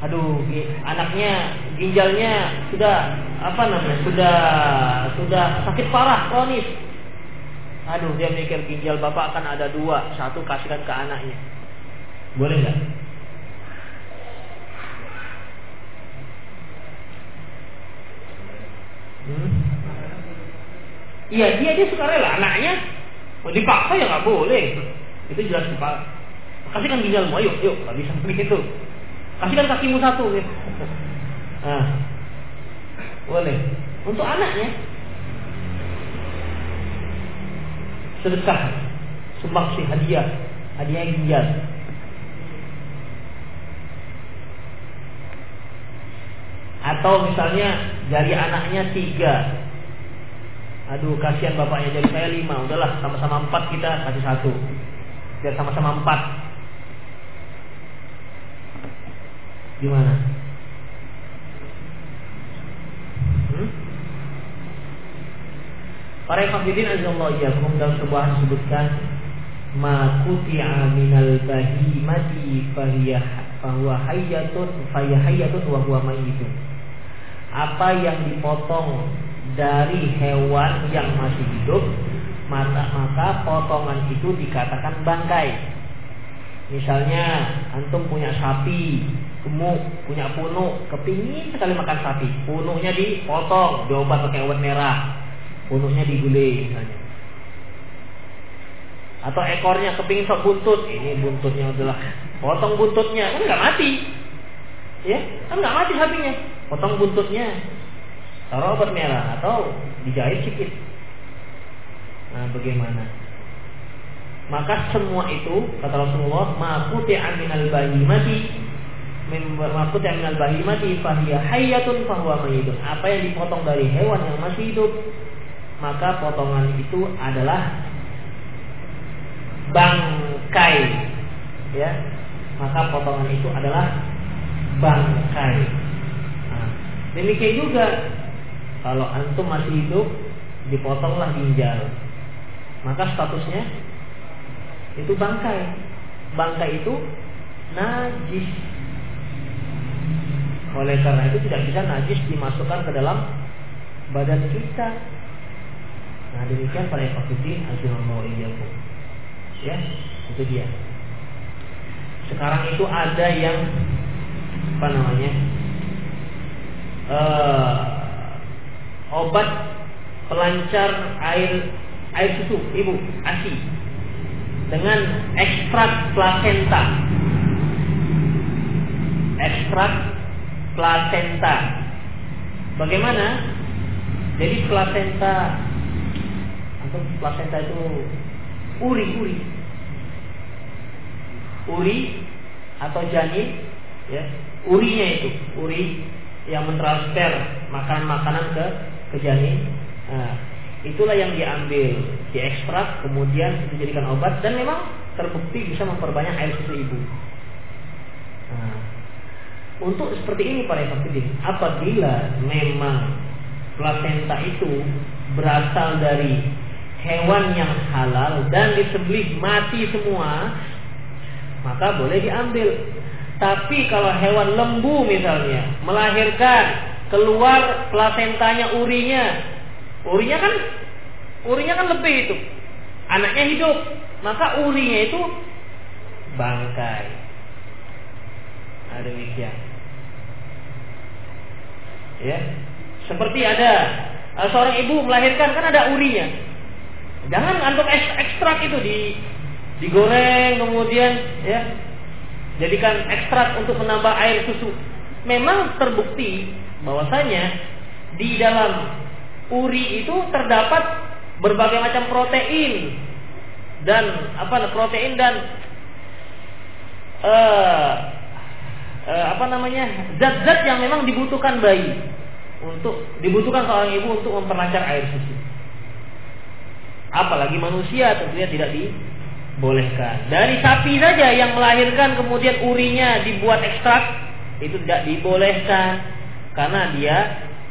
Aduh anaknya ginjalnya sudah apa namanya sudah sudah sakit parah kronis. Aduh dia mikir ginjal bapak akan ada dua satu kasihkan ke anaknya boleh nggak? Hmm? Iya dia dia suka rela. Anaknya mau dipaksa ya nggak boleh. Itu jelas dipaksa kasihkan ginjalmu ayo yuk nggak bisa begitu Kasihkan kakimu satu. Gitu. Nah, boleh. Untuk anaknya sedekah, sumbangsi hadiah, hadiah ginjal. Atau misalnya jari anaknya tiga, Aduh kasihan bapaknya jadi saya lima Udahlah sama-sama empat kita kasih satu Biar sama-sama empat Gimana? Hmm? Para hafidin azallahu iyyakum dalam sebuah disebutkan ma quti'a minal bahimati fahiya fahuwa hayyatun fahiya hayyatun wa huwa mayyitun. Apa yang dipotong dari hewan yang masih hidup maka, maka potongan itu dikatakan bangkai. Misalnya antum punya sapi gemuk, punya punuk, kepingin sekali makan sapi. Punuknya dipotong, diobat pakai obat merah. Punuknya digulai misalnya. Atau ekornya kepingin sok buntut, ini buntutnya adalah potong buntutnya, kan nggak mati. Ya, kan nggak mati sapinya. Potong buntutnya, taruh obat merah atau dijahit sedikit. Nah, bagaimana? Maka semua itu kata Rasulullah, "Maquti aminal mati makut yang minal bahimati fahiya hayatun fahuwa mayitun. Apa yang dipotong dari hewan yang masih hidup, maka potongan itu adalah bangkai. Ya, maka potongan itu adalah bangkai. Demikian juga kalau antum masih hidup, dipotonglah ginjal, maka statusnya itu bangkai. Bangkai itu najis oleh karena itu tidak bisa najis dimasukkan ke dalam badan kita. Nah demikian para fakidin azimallahu iyyakum. Ya, itu dia. Sekarang itu ada yang apa namanya? Uh, obat pelancar air air susu ibu ASI dengan ekstrak plasenta ekstrak plasenta. Bagaimana? Jadi plasenta atau plasenta itu uri uri uri atau janin ya urinya itu uri yang mentransfer makanan-makanan ke ke janin nah, itulah yang diambil diekstrak kemudian dijadikan obat dan memang terbukti bisa memperbanyak air susu ibu nah, untuk seperti ini para hafidin, apabila memang plasenta itu berasal dari hewan yang halal dan disembelih mati semua, maka boleh diambil. Tapi kalau hewan lembu misalnya melahirkan keluar plasentanya urinya, urinya kan urinya kan lebih itu, anaknya hidup, maka urinya itu bangkai. Nah, demikian. Ya, seperti ada uh, seorang ibu melahirkan kan ada urinya. Jangan untuk ekstrak itu di digoreng kemudian ya jadikan ekstrak untuk menambah air susu. Memang terbukti bahwasanya di dalam uri itu terdapat berbagai macam protein dan apa protein dan uh, uh, apa namanya zat-zat yang memang dibutuhkan bayi untuk dibutuhkan seorang ibu untuk memperlancar air susu. Apalagi manusia tentunya tidak di bolehkan. Dari sapi saja yang melahirkan kemudian urinya dibuat ekstrak itu tidak dibolehkan karena dia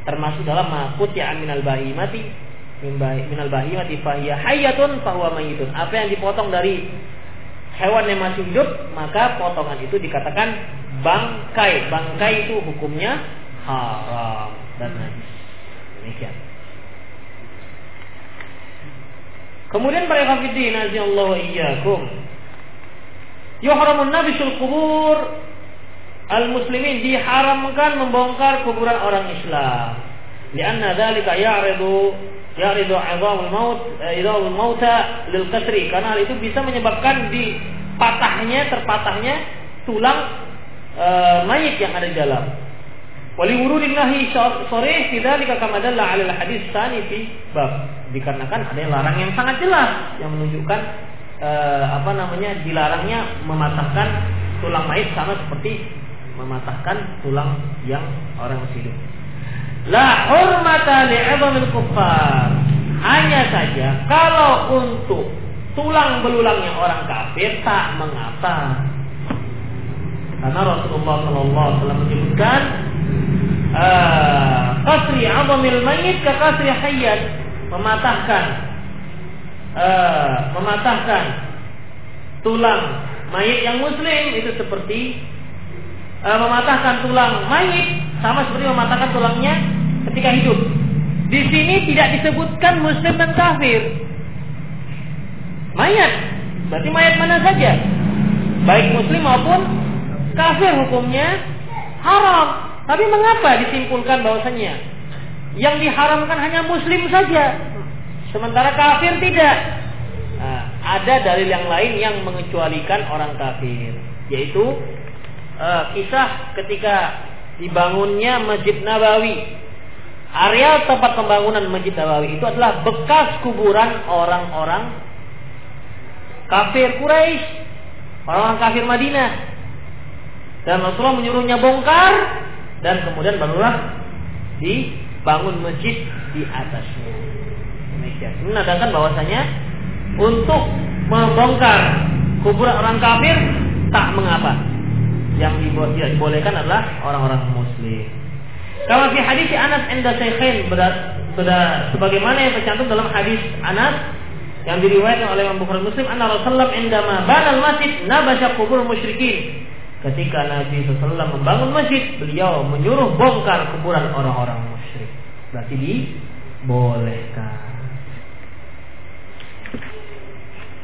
termasuk dalam makut ya aminal bahimati minal bahimati fahiya hayatun fahuwa mayitun. Apa yang dipotong dari hewan yang masih hidup maka potongan itu dikatakan bangkai. Bangkai itu hukumnya haram dan najis. Demikian. Kemudian para hafidin azallahu iyyakum. Yuhramun nabisul kubur al-muslimin diharamkan membongkar kuburan orang Islam. Lianna dzalika ya'ridu ya'ridu 'idhamul maut eh, idhamul mauta lil kasri karena hal itu bisa menyebabkan di patahnya terpatahnya tulang e, mayit yang ada di dalam. Wurudin nahi sore tidak dalla 'ala hadis tani fi bab. Dikarenakan ada larang yang sangat jelas yang menunjukkan eh, apa namanya dilarangnya mematahkan tulang mayit sama seperti mematahkan tulang yang orang masih hidup. La hurmata li'idhamil kuffar. Hanya saja kalau untuk tulang belulangnya orang kafir tak mengapa. Karena Rasulullah SAW menyebutkan Ah, kasri azamil mayit ke kasri hayat mematahkan uh, mematahkan tulang mayit yang muslim itu seperti uh, mematahkan tulang mayit sama seperti mematahkan tulangnya ketika hidup. Di sini tidak disebutkan muslim dan kafir. Mayat, berarti mayat mana saja, baik muslim maupun kafir hukumnya haram. Tapi mengapa disimpulkan bahwasanya yang diharamkan hanya muslim saja, sementara kafir tidak? Nah, ada dalil yang lain yang mengecualikan orang kafir, yaitu uh, kisah ketika dibangunnya Masjid Nabawi. Area tempat pembangunan Masjid Nabawi itu adalah bekas kuburan orang-orang kafir Quraisy, orang-orang kafir Madinah. Dan Rasulullah menyuruhnya bongkar dan kemudian barulah dibangun masjid di atasnya. Demikian. Menandakan bahwasanya untuk membongkar kuburan orang kafir tak mengapa. Yang dibolehkan adalah orang-orang muslim. Kalau di hadis Anas enda Syekhain sudah sebagaimana yang tercantum dalam hadis Anas yang diriwayatkan oleh Imam Bukhari Muslim anna Rasulullah indama banal masjid nabasha kubur musyrikin Ketika Nabi SAW membangun masjid, beliau menyuruh bongkar kuburan orang-orang musyrik. Berarti dibolehkan.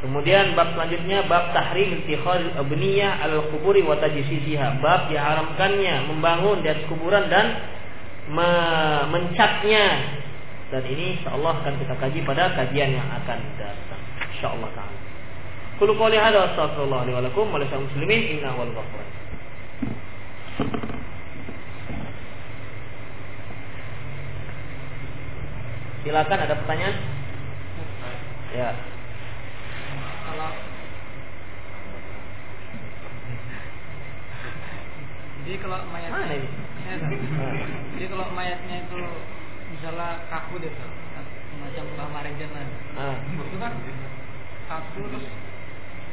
Kemudian bab selanjutnya bab tahrim ittikhadul abniyah al kuburi wa tajsisiha. Bab diharamkannya membangun di atas kuburan dan me mencatnya. Dan ini insyaallah akan kita kaji pada kajian yang akan datang. Insyaallah taala. Qul qouli hadza wa astaghfirullah li wa lakum wa lisal muslimin innahu wal ghafur. Silakan ada pertanyaan? Ya. Jadi kalau mayat Mana ini? Jadi kalau mayatnya itu misalnya kaku deh, macam Mbah Marejan lah. Ah. Itu kan kaku terus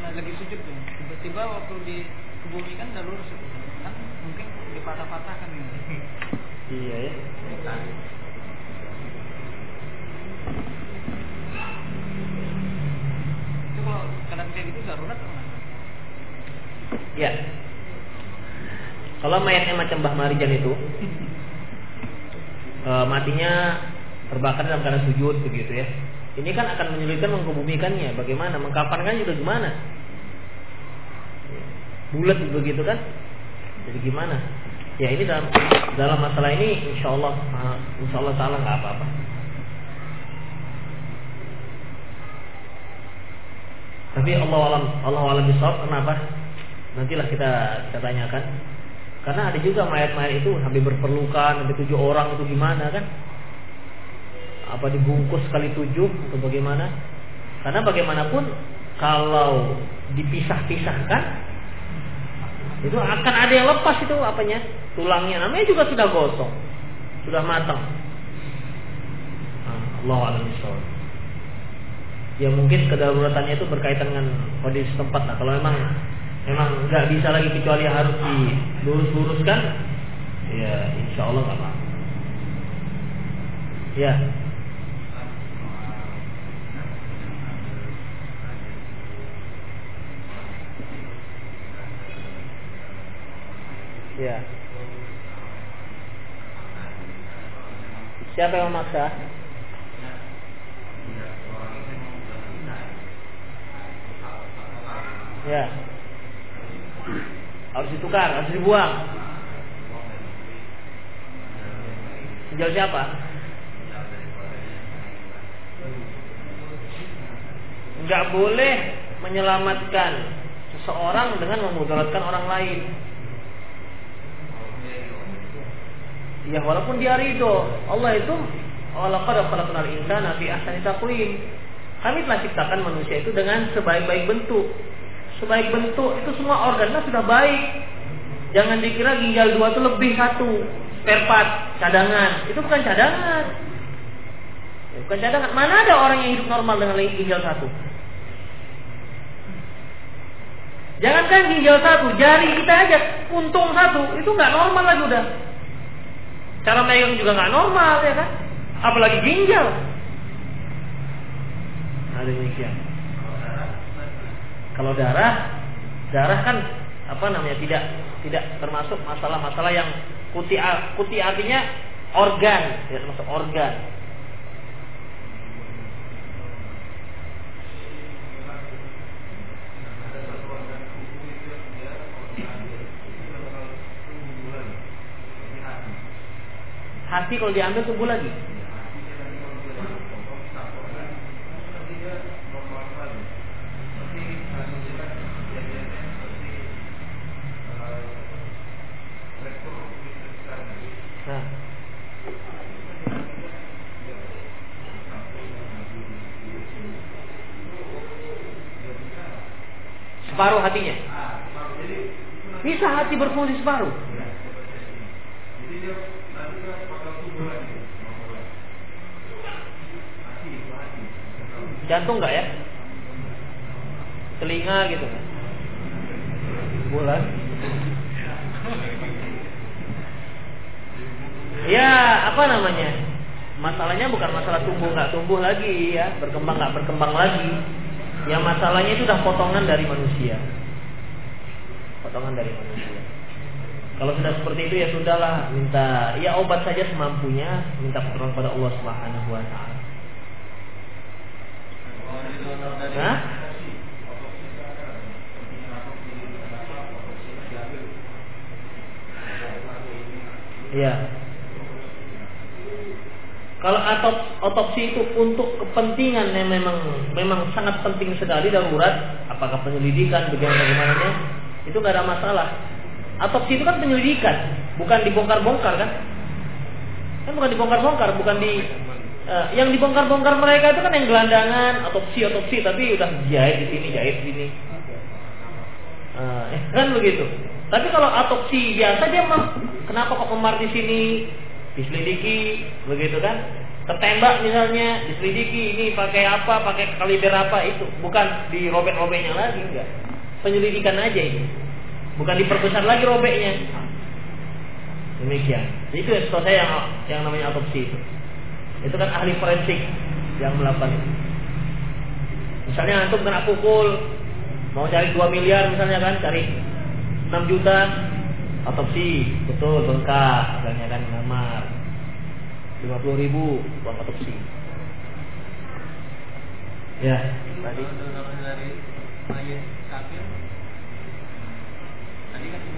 nah lagi sujud tuh tiba-tiba waktu dikebumikan udah lurus itu. Kan mungkin dipatah-patahkan gitu iya ya. Itu kalau kadang kayak gitu darurat atau Ya. Kalau mayatnya macam Mbah Marijan itu e, matinya terbakar dalam keadaan sujud begitu ya. Ini kan akan menyulitkan mengkebumikannya. Bagaimana? Mengkafankan juga gimana? Bulat begitu kan? Jadi gimana? Ya ini dalam dalam masalah ini insya Allah insya Allah salah nggak apa-apa. Tapi Allah alam Allah alam kenapa? Nantilah kita kita tanyakan. Karena ada juga mayat-mayat itu sampai berperlukan, sampai tujuh orang itu gimana kan? Apa dibungkus kali tujuh atau bagaimana? Karena bagaimanapun kalau dipisah-pisahkan itu akan ada yang lepas itu apanya? Tulangnya. Namanya juga sudah gosong. Sudah matang. Allah alam ya mungkin kedaruratannya itu berkaitan dengan kondisi tempat lah. Kalau memang memang nggak bisa lagi kecuali harus dilurus-luruskan ya insya Allah apa ya ya siapa yang memaksa ya harus ditukar, harus dibuang. Ginjal siapa? Enggak boleh menyelamatkan seseorang dengan memudaratkan orang lain. Ya walaupun dia ridho, Allah itu khalaqnal insana fi ahsani taqwim. Kami telah ciptakan manusia itu dengan sebaik-baik bentuk sebaik bentuk itu semua organnya sudah baik. Jangan dikira ginjal dua itu lebih satu spare part cadangan. Itu bukan cadangan. Ya, bukan cadangan. Mana ada orang yang hidup normal dengan ginjal satu? Jangankan ginjal satu, jari kita aja untung satu, itu nggak normal lagi udah. Cara megang juga nggak normal ya kan? Apalagi ginjal. Ada demikian. Kalau darah, darah kan apa namanya tidak tidak termasuk masalah-masalah yang kuti kuti artinya organ, tidak termasuk organ. Hati kalau diambil tumbuh lagi. separuh hatinya. Bisa hati berfungsi separuh. Jantung enggak ya? Telinga gitu. Bulan. Ya, apa namanya? Masalahnya bukan masalah tumbuh nggak tumbuh lagi ya, berkembang nggak berkembang lagi yang masalahnya itu sudah potongan dari manusia. Potongan dari manusia. Kalau sudah seperti itu ya sudahlah, minta ya obat saja semampunya, minta pertolongan pada Allah Subhanahu wa taala. Nah? Ya. Kalau otopsi itu untuk kepentingan yang memang memang sangat penting sekali darurat, apakah penyelidikan bagaimana bagaimananya, itu gak ada masalah. Otopsi itu kan penyelidikan, bukan dibongkar-bongkar kan? Kan bukan dibongkar-bongkar, bukan di uh, yang dibongkar-bongkar mereka itu kan yang gelandangan, otopsi otopsi tapi udah jahit di sini, jahit di sini. Uh, kan begitu. Tapi kalau otopsi biasa dia mah kenapa kok memar di sini, diselidiki begitu kan? Ketembak misalnya diselidiki ini pakai apa pakai kaliber apa itu. Bukan di robek-robeknya lagi enggak. Penyelidikan aja ini. Bukan diperbesar lagi robeknya. Demikian. Itu saya yang yang namanya autopsi itu itu kan ahli forensik yang melakukan itu. Misalnya antum kena pukul mau cari 2 miliar misalnya kan cari 6 juta otopsi betul bengkak misalnya kan nama 50 ribu uang otopsi. Ya. Tadi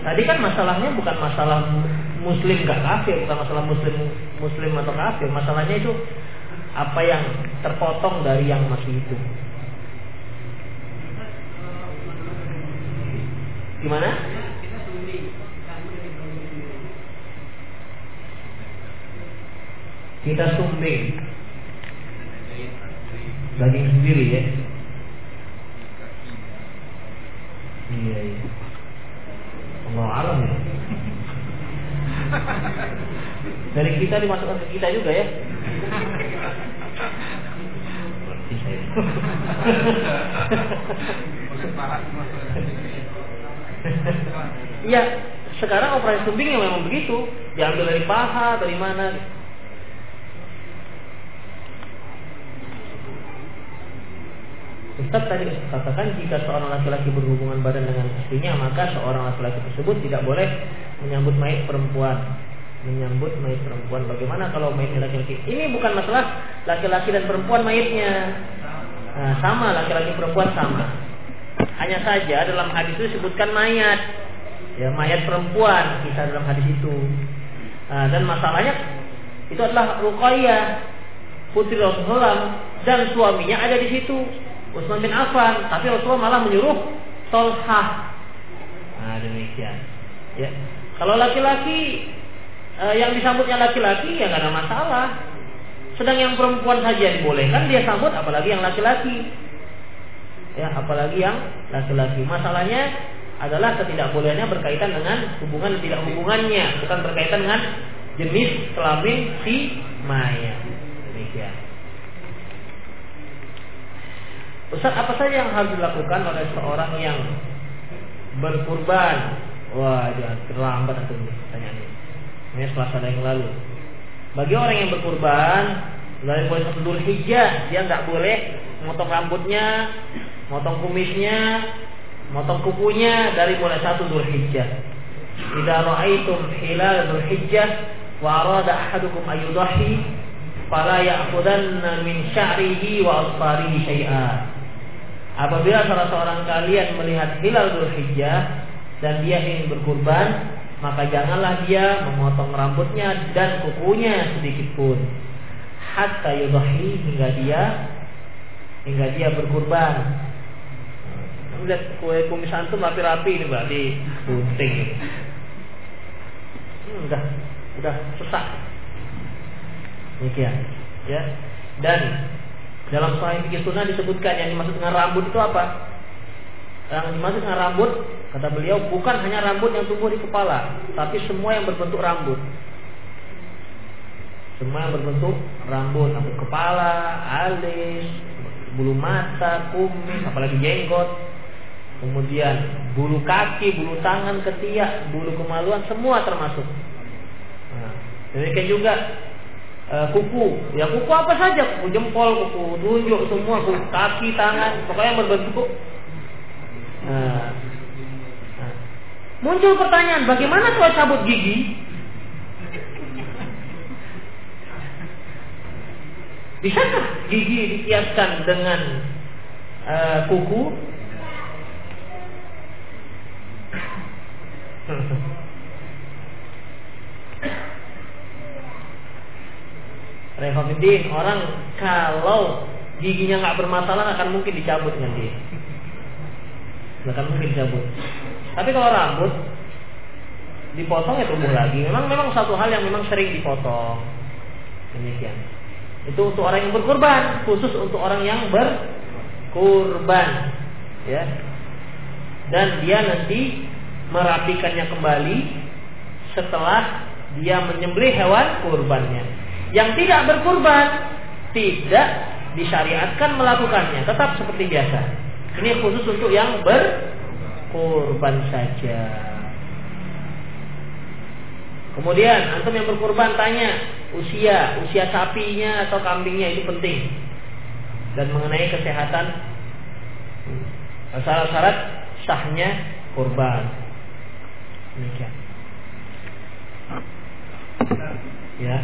Tadi kan masalahnya bukan masalah muslim gak kafir, bukan masalah muslim muslim atau kafir. Masalahnya itu apa yang terpotong dari yang masih hidup. Gimana? Kita sumbing daging sendiri ya. Iya iya. Allah alam ya. Dari kita dimasukkan ke kita juga ya. Iya, sekarang operasi sumbing yang memang begitu, diambil dari paha, dari mana. Ustaz tadi katakan jika seorang laki-laki berhubungan badan dengan istrinya maka seorang laki-laki tersebut tidak boleh menyambut mayat perempuan. Menyambut mayat perempuan. Bagaimana kalau mayatnya laki-laki? Ini bukan masalah laki-laki dan perempuan mayatnya nah, sama laki-laki perempuan sama. Hanya saja dalam hadis itu disebutkan mayat. Ya mayat perempuan kita dalam hadis itu. Nah, dan masalahnya itu adalah Ruqayyah putri Rasulullah dan suaminya ada di situ Utsman bin Affan, tapi Rasulullah malah menyuruh Tolhah. Nah demikian. Ya. Kalau laki-laki eh, yang disambutnya laki-laki ya nggak ada masalah. Sedang yang perempuan saja dibolehkan dia sambut, apalagi yang laki-laki. Ya, apalagi yang laki-laki. Masalahnya adalah ketidakbolehannya berkaitan dengan hubungan dan tidak hubungannya, bukan berkaitan dengan jenis kelamin si mayat. Demikian. Ustaz apa saja yang harus dilakukan oleh seorang yang berkurban? Wah, jangan terlambat atau pertanyaan ini. Ini selasa yang lalu. Bagi orang yang berkurban, dari mulai satu Hijjah, dia nggak boleh motong rambutnya, motong kumisnya, motong kukunya dari mulai satu Hijjah. Idza ra'aitum hilal Hijjah wa arada ahadukum ayudahi fala ya'khudanna min sya'rihi wa asfarihi syai'an. Apabila salah seorang kalian melihat hilal Dzulhijjah dan dia ingin berkurban, maka janganlah dia memotong rambutnya dan kukunya sedikit pun. Hatta yudahi hingga dia hingga dia berkurban. Lihat kue kumis antum rapi-rapi ini berarti bunting. Hmm, udah udah sesak. Demikian, ya. Dan dalam Sahih Fikih Sunnah disebutkan yang dimaksud dengan rambut itu apa? Yang dimaksud dengan rambut, kata beliau, bukan hanya rambut yang tumbuh di kepala, tapi semua yang berbentuk rambut. Semua yang berbentuk rambut, rambut kepala, alis, bulu mata, kumis, apalagi jenggot, kemudian bulu kaki, bulu tangan, ketiak, bulu kemaluan, semua termasuk. Nah, demikian juga uh, kuku. Ya kuku apa saja, kuku jempol, kuku tunjuk semua, kuku kaki, tangan, pokoknya yang berbentuk. Nah, nah. Muncul pertanyaan, bagaimana kalau cabut gigi? Bisakah gigi dikiaskan dengan uh, kuku? Rehofidin orang kalau giginya nggak bermasalah akan mungkin dicabut dengan dia. Akan mungkin dicabut. Tapi kalau rambut dipotong ya tumbuh lagi. Memang memang satu hal yang memang sering dipotong. Demikian. Itu untuk orang yang berkurban, khusus untuk orang yang berkurban, ya. Dan dia nanti merapikannya kembali setelah dia menyembelih hewan kurbannya. Yang tidak berkurban tidak disyariatkan melakukannya, tetap seperti biasa. Ini khusus untuk yang berkurban saja. Kemudian antum yang berkurban tanya usia, usia sapinya atau kambingnya itu penting. Dan mengenai kesehatan syarat-syarat sahnya kurban. Demikian. Ya.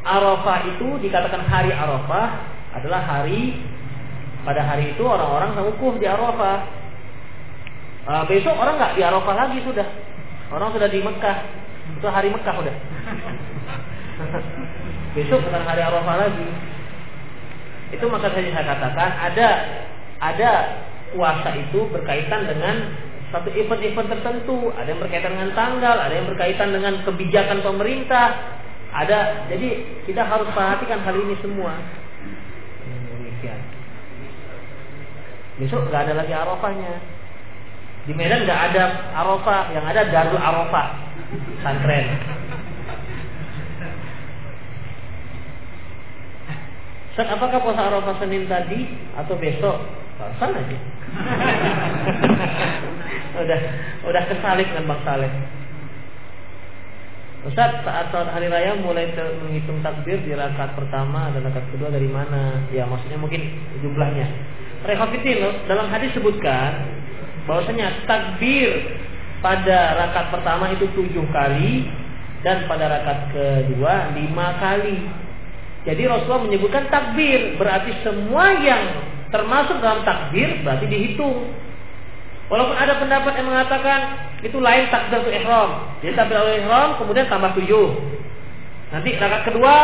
Arafah itu dikatakan hari Arafah adalah hari pada hari itu orang-orang wukuf di Arafah. Uh, besok orang nggak di Arafah lagi sudah. Orang sudah di Mekah. Itu hari Mekah udah. besok bukan hari Arafah lagi. Itu maka saya katakan ada ada puasa itu berkaitan dengan satu event-event tertentu, ada yang berkaitan dengan tanggal, ada yang berkaitan dengan kebijakan pemerintah, ada. Jadi kita harus perhatikan hal ini semua. Demikian. Besok nggak ada lagi arafahnya. Di Medan nggak ada arafah, yang ada Darul Arafah, santren. Set, apakah puasa Arafah Senin tadi atau besok? Alasan aja. udah udah kesalik dengan Bang Saleh. Ustaz, saat saat hari raya mulai menghitung takbir di rakaat pertama dan rakaat kedua dari mana? Ya, maksudnya mungkin jumlahnya. Rekhafitin dalam hadis sebutkan bahwasanya takbir pada rakaat pertama itu tujuh kali dan pada rakaat kedua lima kali. Jadi Rasulullah menyebutkan takbir berarti semua yang termasuk dalam takbir berarti dihitung. Walaupun ada pendapat yang mengatakan itu lain takbiratul ihram. Jadi takbiratul ihram kemudian tambah tujuh. Nanti rakaat kedua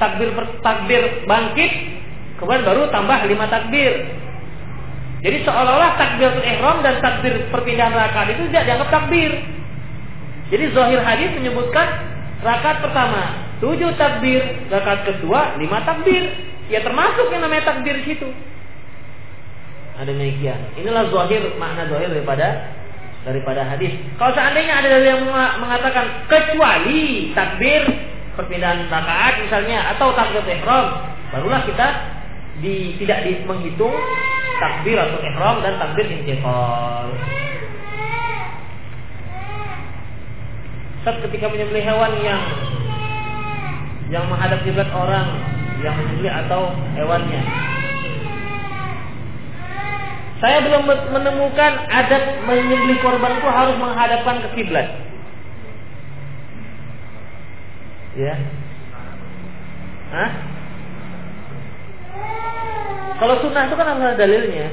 takbir takbir bangkit kemudian baru tambah lima takbir. Jadi seolah-olah takbiratul ihram dan takbir perpindahan rakaat itu tidak dianggap takbir. Jadi zahir hadis menyebutkan rakaat pertama tujuh takbir, rakaat kedua lima takbir. Ya termasuk yang namanya takbir di situ. Ada demikian. Inilah zahir makna zahir daripada daripada hadis. Kalau seandainya ada yang mengatakan kecuali takbir perpindahan rakaat misalnya atau takbir ihram, barulah kita di, tidak di, menghitung takbir atau ihram dan takbir intiqal. Saat ketika menyembelih hewan yang yang menghadap kiblat orang yang menyembelih atau hewannya saya belum menemukan adat menyembelih korban itu harus menghadapkan ke kiblat. Ya. Hah? Kalau sunnah itu kan harus ada dalilnya.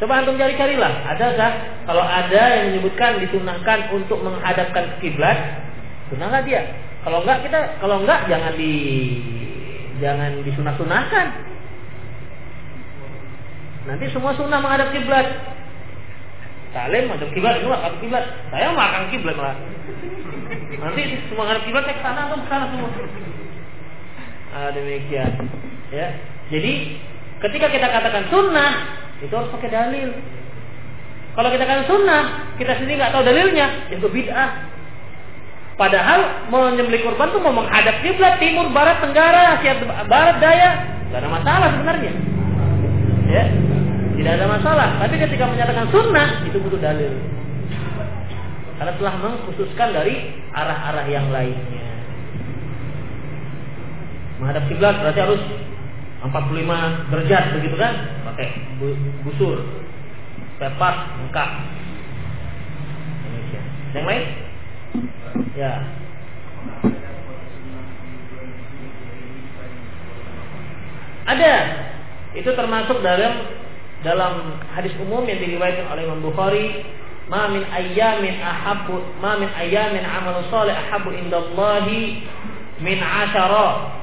Coba antum cari-carilah, adakah kalau ada yang menyebutkan disunahkan untuk menghadapkan ke kiblat, sunnahlah dia. Kalau enggak kita, kalau enggak jangan di jangan disunah-sunahkan. Nanti semua sunnah menghadap kiblat. Salim menghadap kiblat, itu menghadap kiblat. Saya makan kiblat lah. Nanti semua menghadap kiblat saya ke sana atau ke sana semua. Ah, demikian. Ya. Jadi ketika kita katakan sunnah itu harus pakai dalil. Kalau kita katakan sunnah, kita sendiri nggak tahu dalilnya, itu bid'ah. Padahal mau nyembelih kurban tuh mau menghadap kiblat timur, barat, tenggara, asia barat, daya, nggak ada masalah sebenarnya. Ya, tidak ada masalah. Tapi ketika menyatakan sunnah itu butuh dalil. Karena telah mengkhususkan dari arah-arah yang lainnya. Menghadap kiblat berarti harus 45 derajat begitu kan? Pakai busur, pepas, lengkap. Yang lain? Ya. Ada. Itu termasuk dalam dalam hadis umum yang diriwayatkan oleh Imam Bukhari ma min ayyamin ahabbu ma min ayyamin amal salih ahabbu indallahi min asyara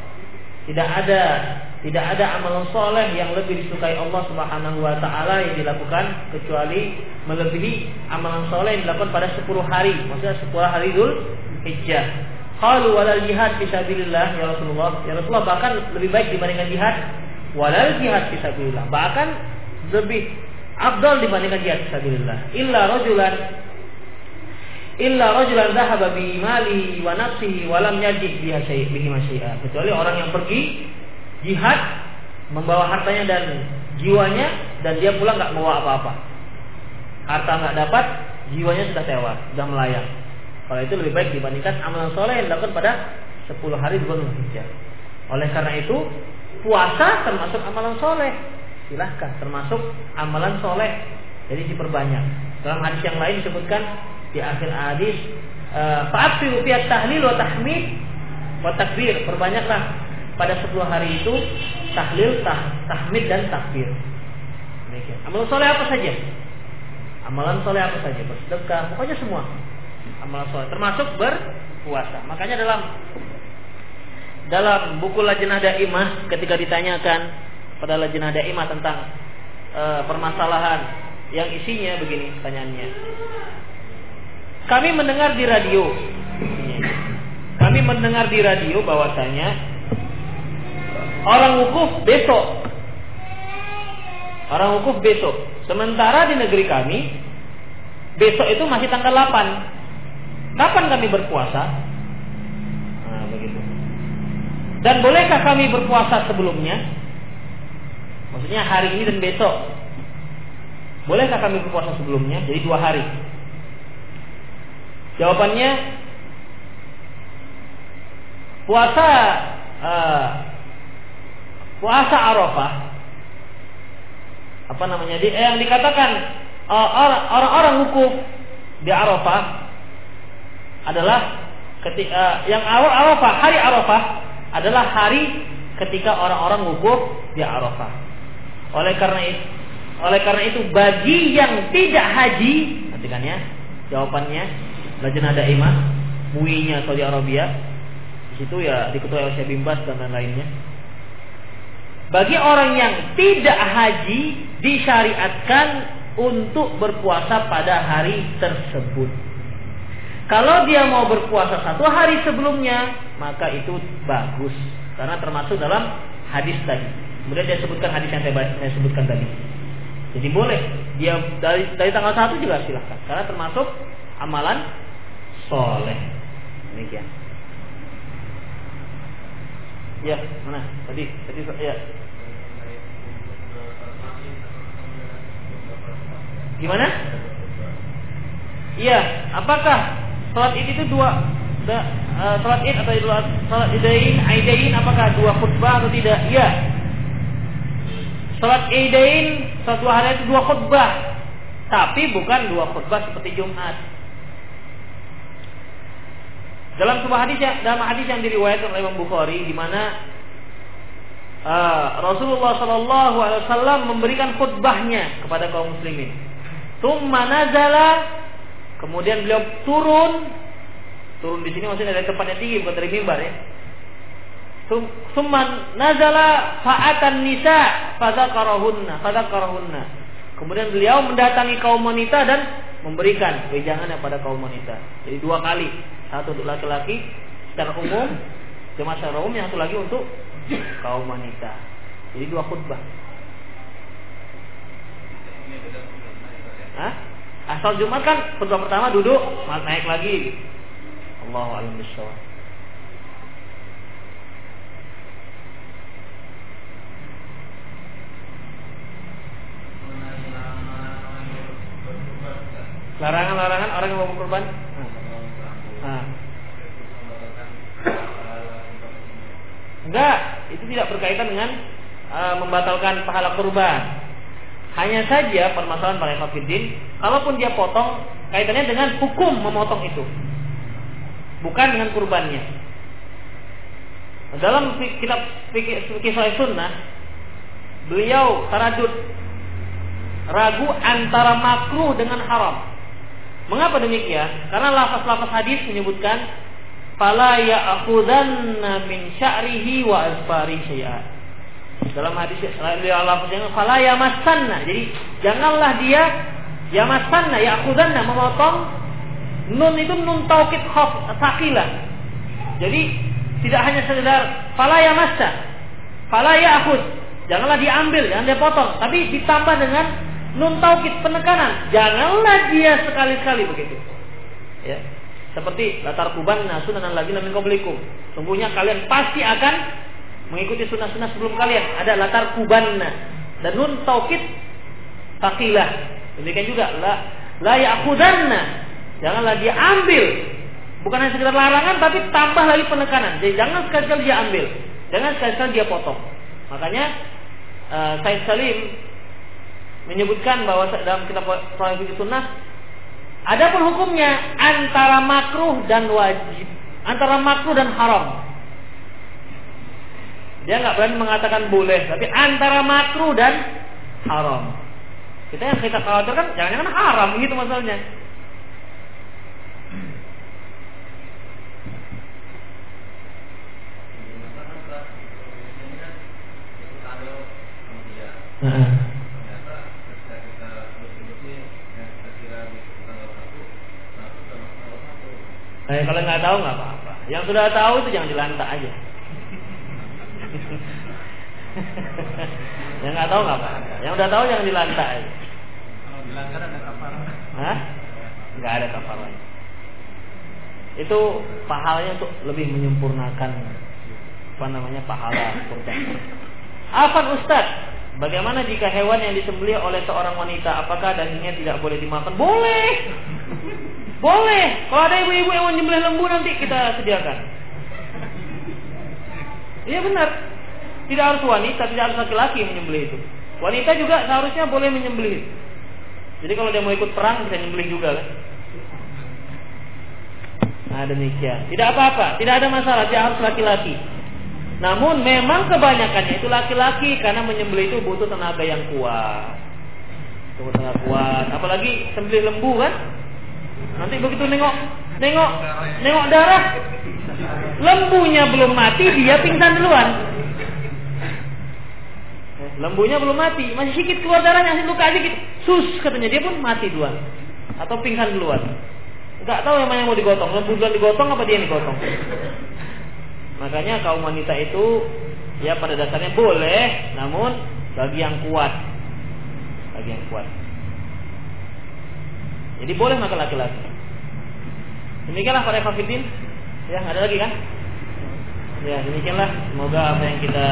tidak ada tidak ada amalan soleh yang lebih disukai Allah Subhanahu wa taala yang dilakukan kecuali melebihi amalan soleh yang dilakukan pada 10 hari, maksudnya 10 hari Dzul Hijjah. Qalu walal jihad fi sabilillah ya Rasulullah. Ya Rasulullah bahkan lebih baik dibandingkan jihad walal jihad fi sabilillah. Bahkan lebih afdal dibandingkan jihad fisabilillah. Illa rajulan illa rajulan dhahaba bi mali wa nafsihi wa lam yajid biha syai' bihi masyai'a. Kecuali orang yang pergi jihad membawa hartanya dan jiwanya dan dia pulang nggak bawa apa-apa. Harta nggak dapat, jiwanya sudah tewas, sudah melayang. Kalau itu lebih baik dibandingkan amalan soleh yang dilakukan pada 10 hari bulan. Oleh karena itu, puasa termasuk amalan soleh silahkan termasuk amalan soleh Jadi diperbanyak. Dalam hadis yang lain disebutkan di akhir hadis eh, fa'afiru fi tahlil wa tahmid wa takbir. Perbanyaklah pada 10 hari itu tahlil, tah, tahmid dan takbir. Demikian. Amal soleh apa saja? Amalan soleh apa saja? Bersedekah, pokoknya semua. Amalan soleh termasuk berpuasa. Makanya dalam dalam buku Lajnah Daimah ketika ditanyakan pada Lajnah Daimah tentang e, permasalahan yang isinya begini pertanyaannya. Kami mendengar di radio. Kami mendengar di radio bahwasanya orang wukuf besok. Orang wukuf besok. Sementara di negeri kami besok itu masih tanggal 8. Kapan kami berpuasa? Nah. Dan bolehkah kami berpuasa sebelumnya? Maksudnya hari ini dan besok. Bolehkah kami berpuasa sebelumnya? Jadi dua hari. Jawabannya puasa uh, puasa Arafah apa namanya di, eh, yang dikatakan uh, orang-orang wukuf di Arafah adalah ketika uh, yang awal Arafah hari Arafah adalah hari ketika orang-orang wukuf di Arafah. Oleh karena itu, oleh karena itu bagi yang tidak haji, perhatikan ya, jawabannya Lajnah Daimah, MUI-nya Saudi Arabia. Di situ ya diketuai oleh Syekh Bimbas dan lain-lainnya. Bagi orang yang tidak haji disyariatkan untuk berpuasa pada hari tersebut. Kalau dia mau berpuasa satu hari sebelumnya, maka itu bagus karena termasuk dalam hadis tadi. Kemudian dia sebutkan hadis yang saya sebutkan tadi. Jadi boleh dia dari dari tanggal satu juga silahkan karena termasuk amalan soleh. Demikian. Ya, mana? Tadi, tadi ya. Gimana? Iya, apakah sholat id itu dua da, uh, sholat id atau sholat idain, aidain apakah dua khutbah atau tidak? Iya. Sholat idain, dua hari itu dua khutbah, tapi bukan dua khutbah seperti Jumat. Dalam sebuah hadis dalam hadis yang diriwayatkan oleh Imam Bukhari di mana uh, Rasulullah Shallallahu Alaihi Wasallam memberikan khutbahnya kepada kaum muslimin. Tumma nazala kemudian beliau turun turun di sini maksudnya dari tempatnya tinggi bukan dari mimbar ya. Tumma nazala fa'atan nisa fadzakarahunna fadzakarahunna. Kemudian beliau mendatangi kaum wanita dan memberikan wejangan pada kaum wanita. Jadi dua kali satu untuk laki-laki secara umum, jemaah secara umum, yang satu lagi untuk kaum wanita. Jadi dua khutbah. Hah? Asal Jumat kan khutbah pertama duduk, naik lagi. Allahu a'lam bishawab. Larangan-larangan orang yang mau berkorban Nah. Enggak, itu tidak berkaitan dengan uh, membatalkan pahala kurban. Hanya saja permasalahan para hafidin, kalaupun dia potong, kaitannya dengan hukum memotong itu. Bukan dengan kurbannya. Dalam kitab fikih sunnah, beliau taradud ragu antara makruh dengan haram. Mengapa demikian? Karena lafaz-lafaz hadis menyebutkan fala ya'khudanna min sya'rihi wa azfari syai'a. Dalam hadis lafaz yang fala yamassanna. Jadi janganlah dia yamassanna ya'khudanna memotong nun itu nun taukid khaf sakilah. Jadi tidak hanya sekedar fala yamassa. Fala ya'khud. Janganlah diambil, jangan dia potong, tapi ditambah dengan nun taukid penekanan. Janganlah dia sekali-sekali begitu. Ya. Seperti latar kuban sunan lagi min qablikum. Sungguhnya kalian pasti akan mengikuti sunnah-sunnah sebelum kalian. Ada latar kubanna dan nun taukid takilah. Demikian juga la la ya'khudanna. Janganlah dia ambil. Bukan hanya sekedar larangan tapi tambah lagi penekanan. Jadi jangan sekali-sekali dia ambil. Jangan sekali-sekali dia potong. Makanya uh, Said Salim menyebutkan bahwa dalam kitab Sahih Sunnah ada pun hukumnya antara makruh dan wajib, antara makruh dan haram. Dia nggak berani mengatakan boleh, tapi antara makruh dan haram. Kita yang kita khawatirkan jangan-jangan haram gitu masalahnya. Eh, kalau nggak tahu nggak apa-apa. Yang sudah tahu itu jangan dilantak aja. yang nggak tahu nggak apa-apa. Yang udah tahu jangan dilantak aja. Kalau dilanggar ada kafarah. Hah? Nggak ada kafarah. Itu pahalanya untuk lebih menyempurnakan apa namanya pahala kurban. Afan Ustaz, bagaimana jika hewan yang disembelih oleh seorang wanita, apakah dagingnya tidak boleh dimakan? Boleh. Boleh. Kalau ada ibu-ibu yang mau nyembelih lembu nanti kita sediakan. Iya benar. Tidak harus wanita, tidak harus laki-laki menyembelih itu. Wanita juga seharusnya boleh menyembelih. Jadi kalau dia mau ikut perang bisa nyembelih juga kan. Nah demikian. Tidak apa-apa, tidak ada masalah. Dia harus laki-laki. Namun memang kebanyakannya itu laki-laki karena menyembelih itu butuh tenaga yang kuat. Butuh tenaga kuat. Apalagi sembelih lembu kan, Nanti begitu nengok, nengok, nengok darah, lembunya belum mati, dia pingsan duluan. Eh, lembunya belum mati, masih sedikit keluar darahnya, masih luka sedikit, sus katanya dia pun mati duluan, atau pingsan duluan. Gak tahu yang mana yang mau digotong, lembu duluan digotong apa dia yang digotong. Makanya kaum wanita itu ya pada dasarnya boleh, namun bagi yang kuat, bagi yang kuat. Jadi boleh maka laki-laki. Demikianlah para kafirin. Ya, ada lagi kan? Ya, demikianlah. Semoga apa yang kita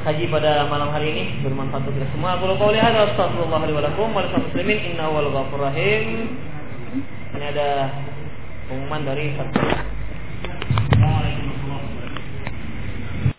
kaji pada malam hari ini bermanfaat untuk kita semua. Aku lupa lihat astagfirullah wa lakum wa wal rahim. Ini ada pengumuman dari satu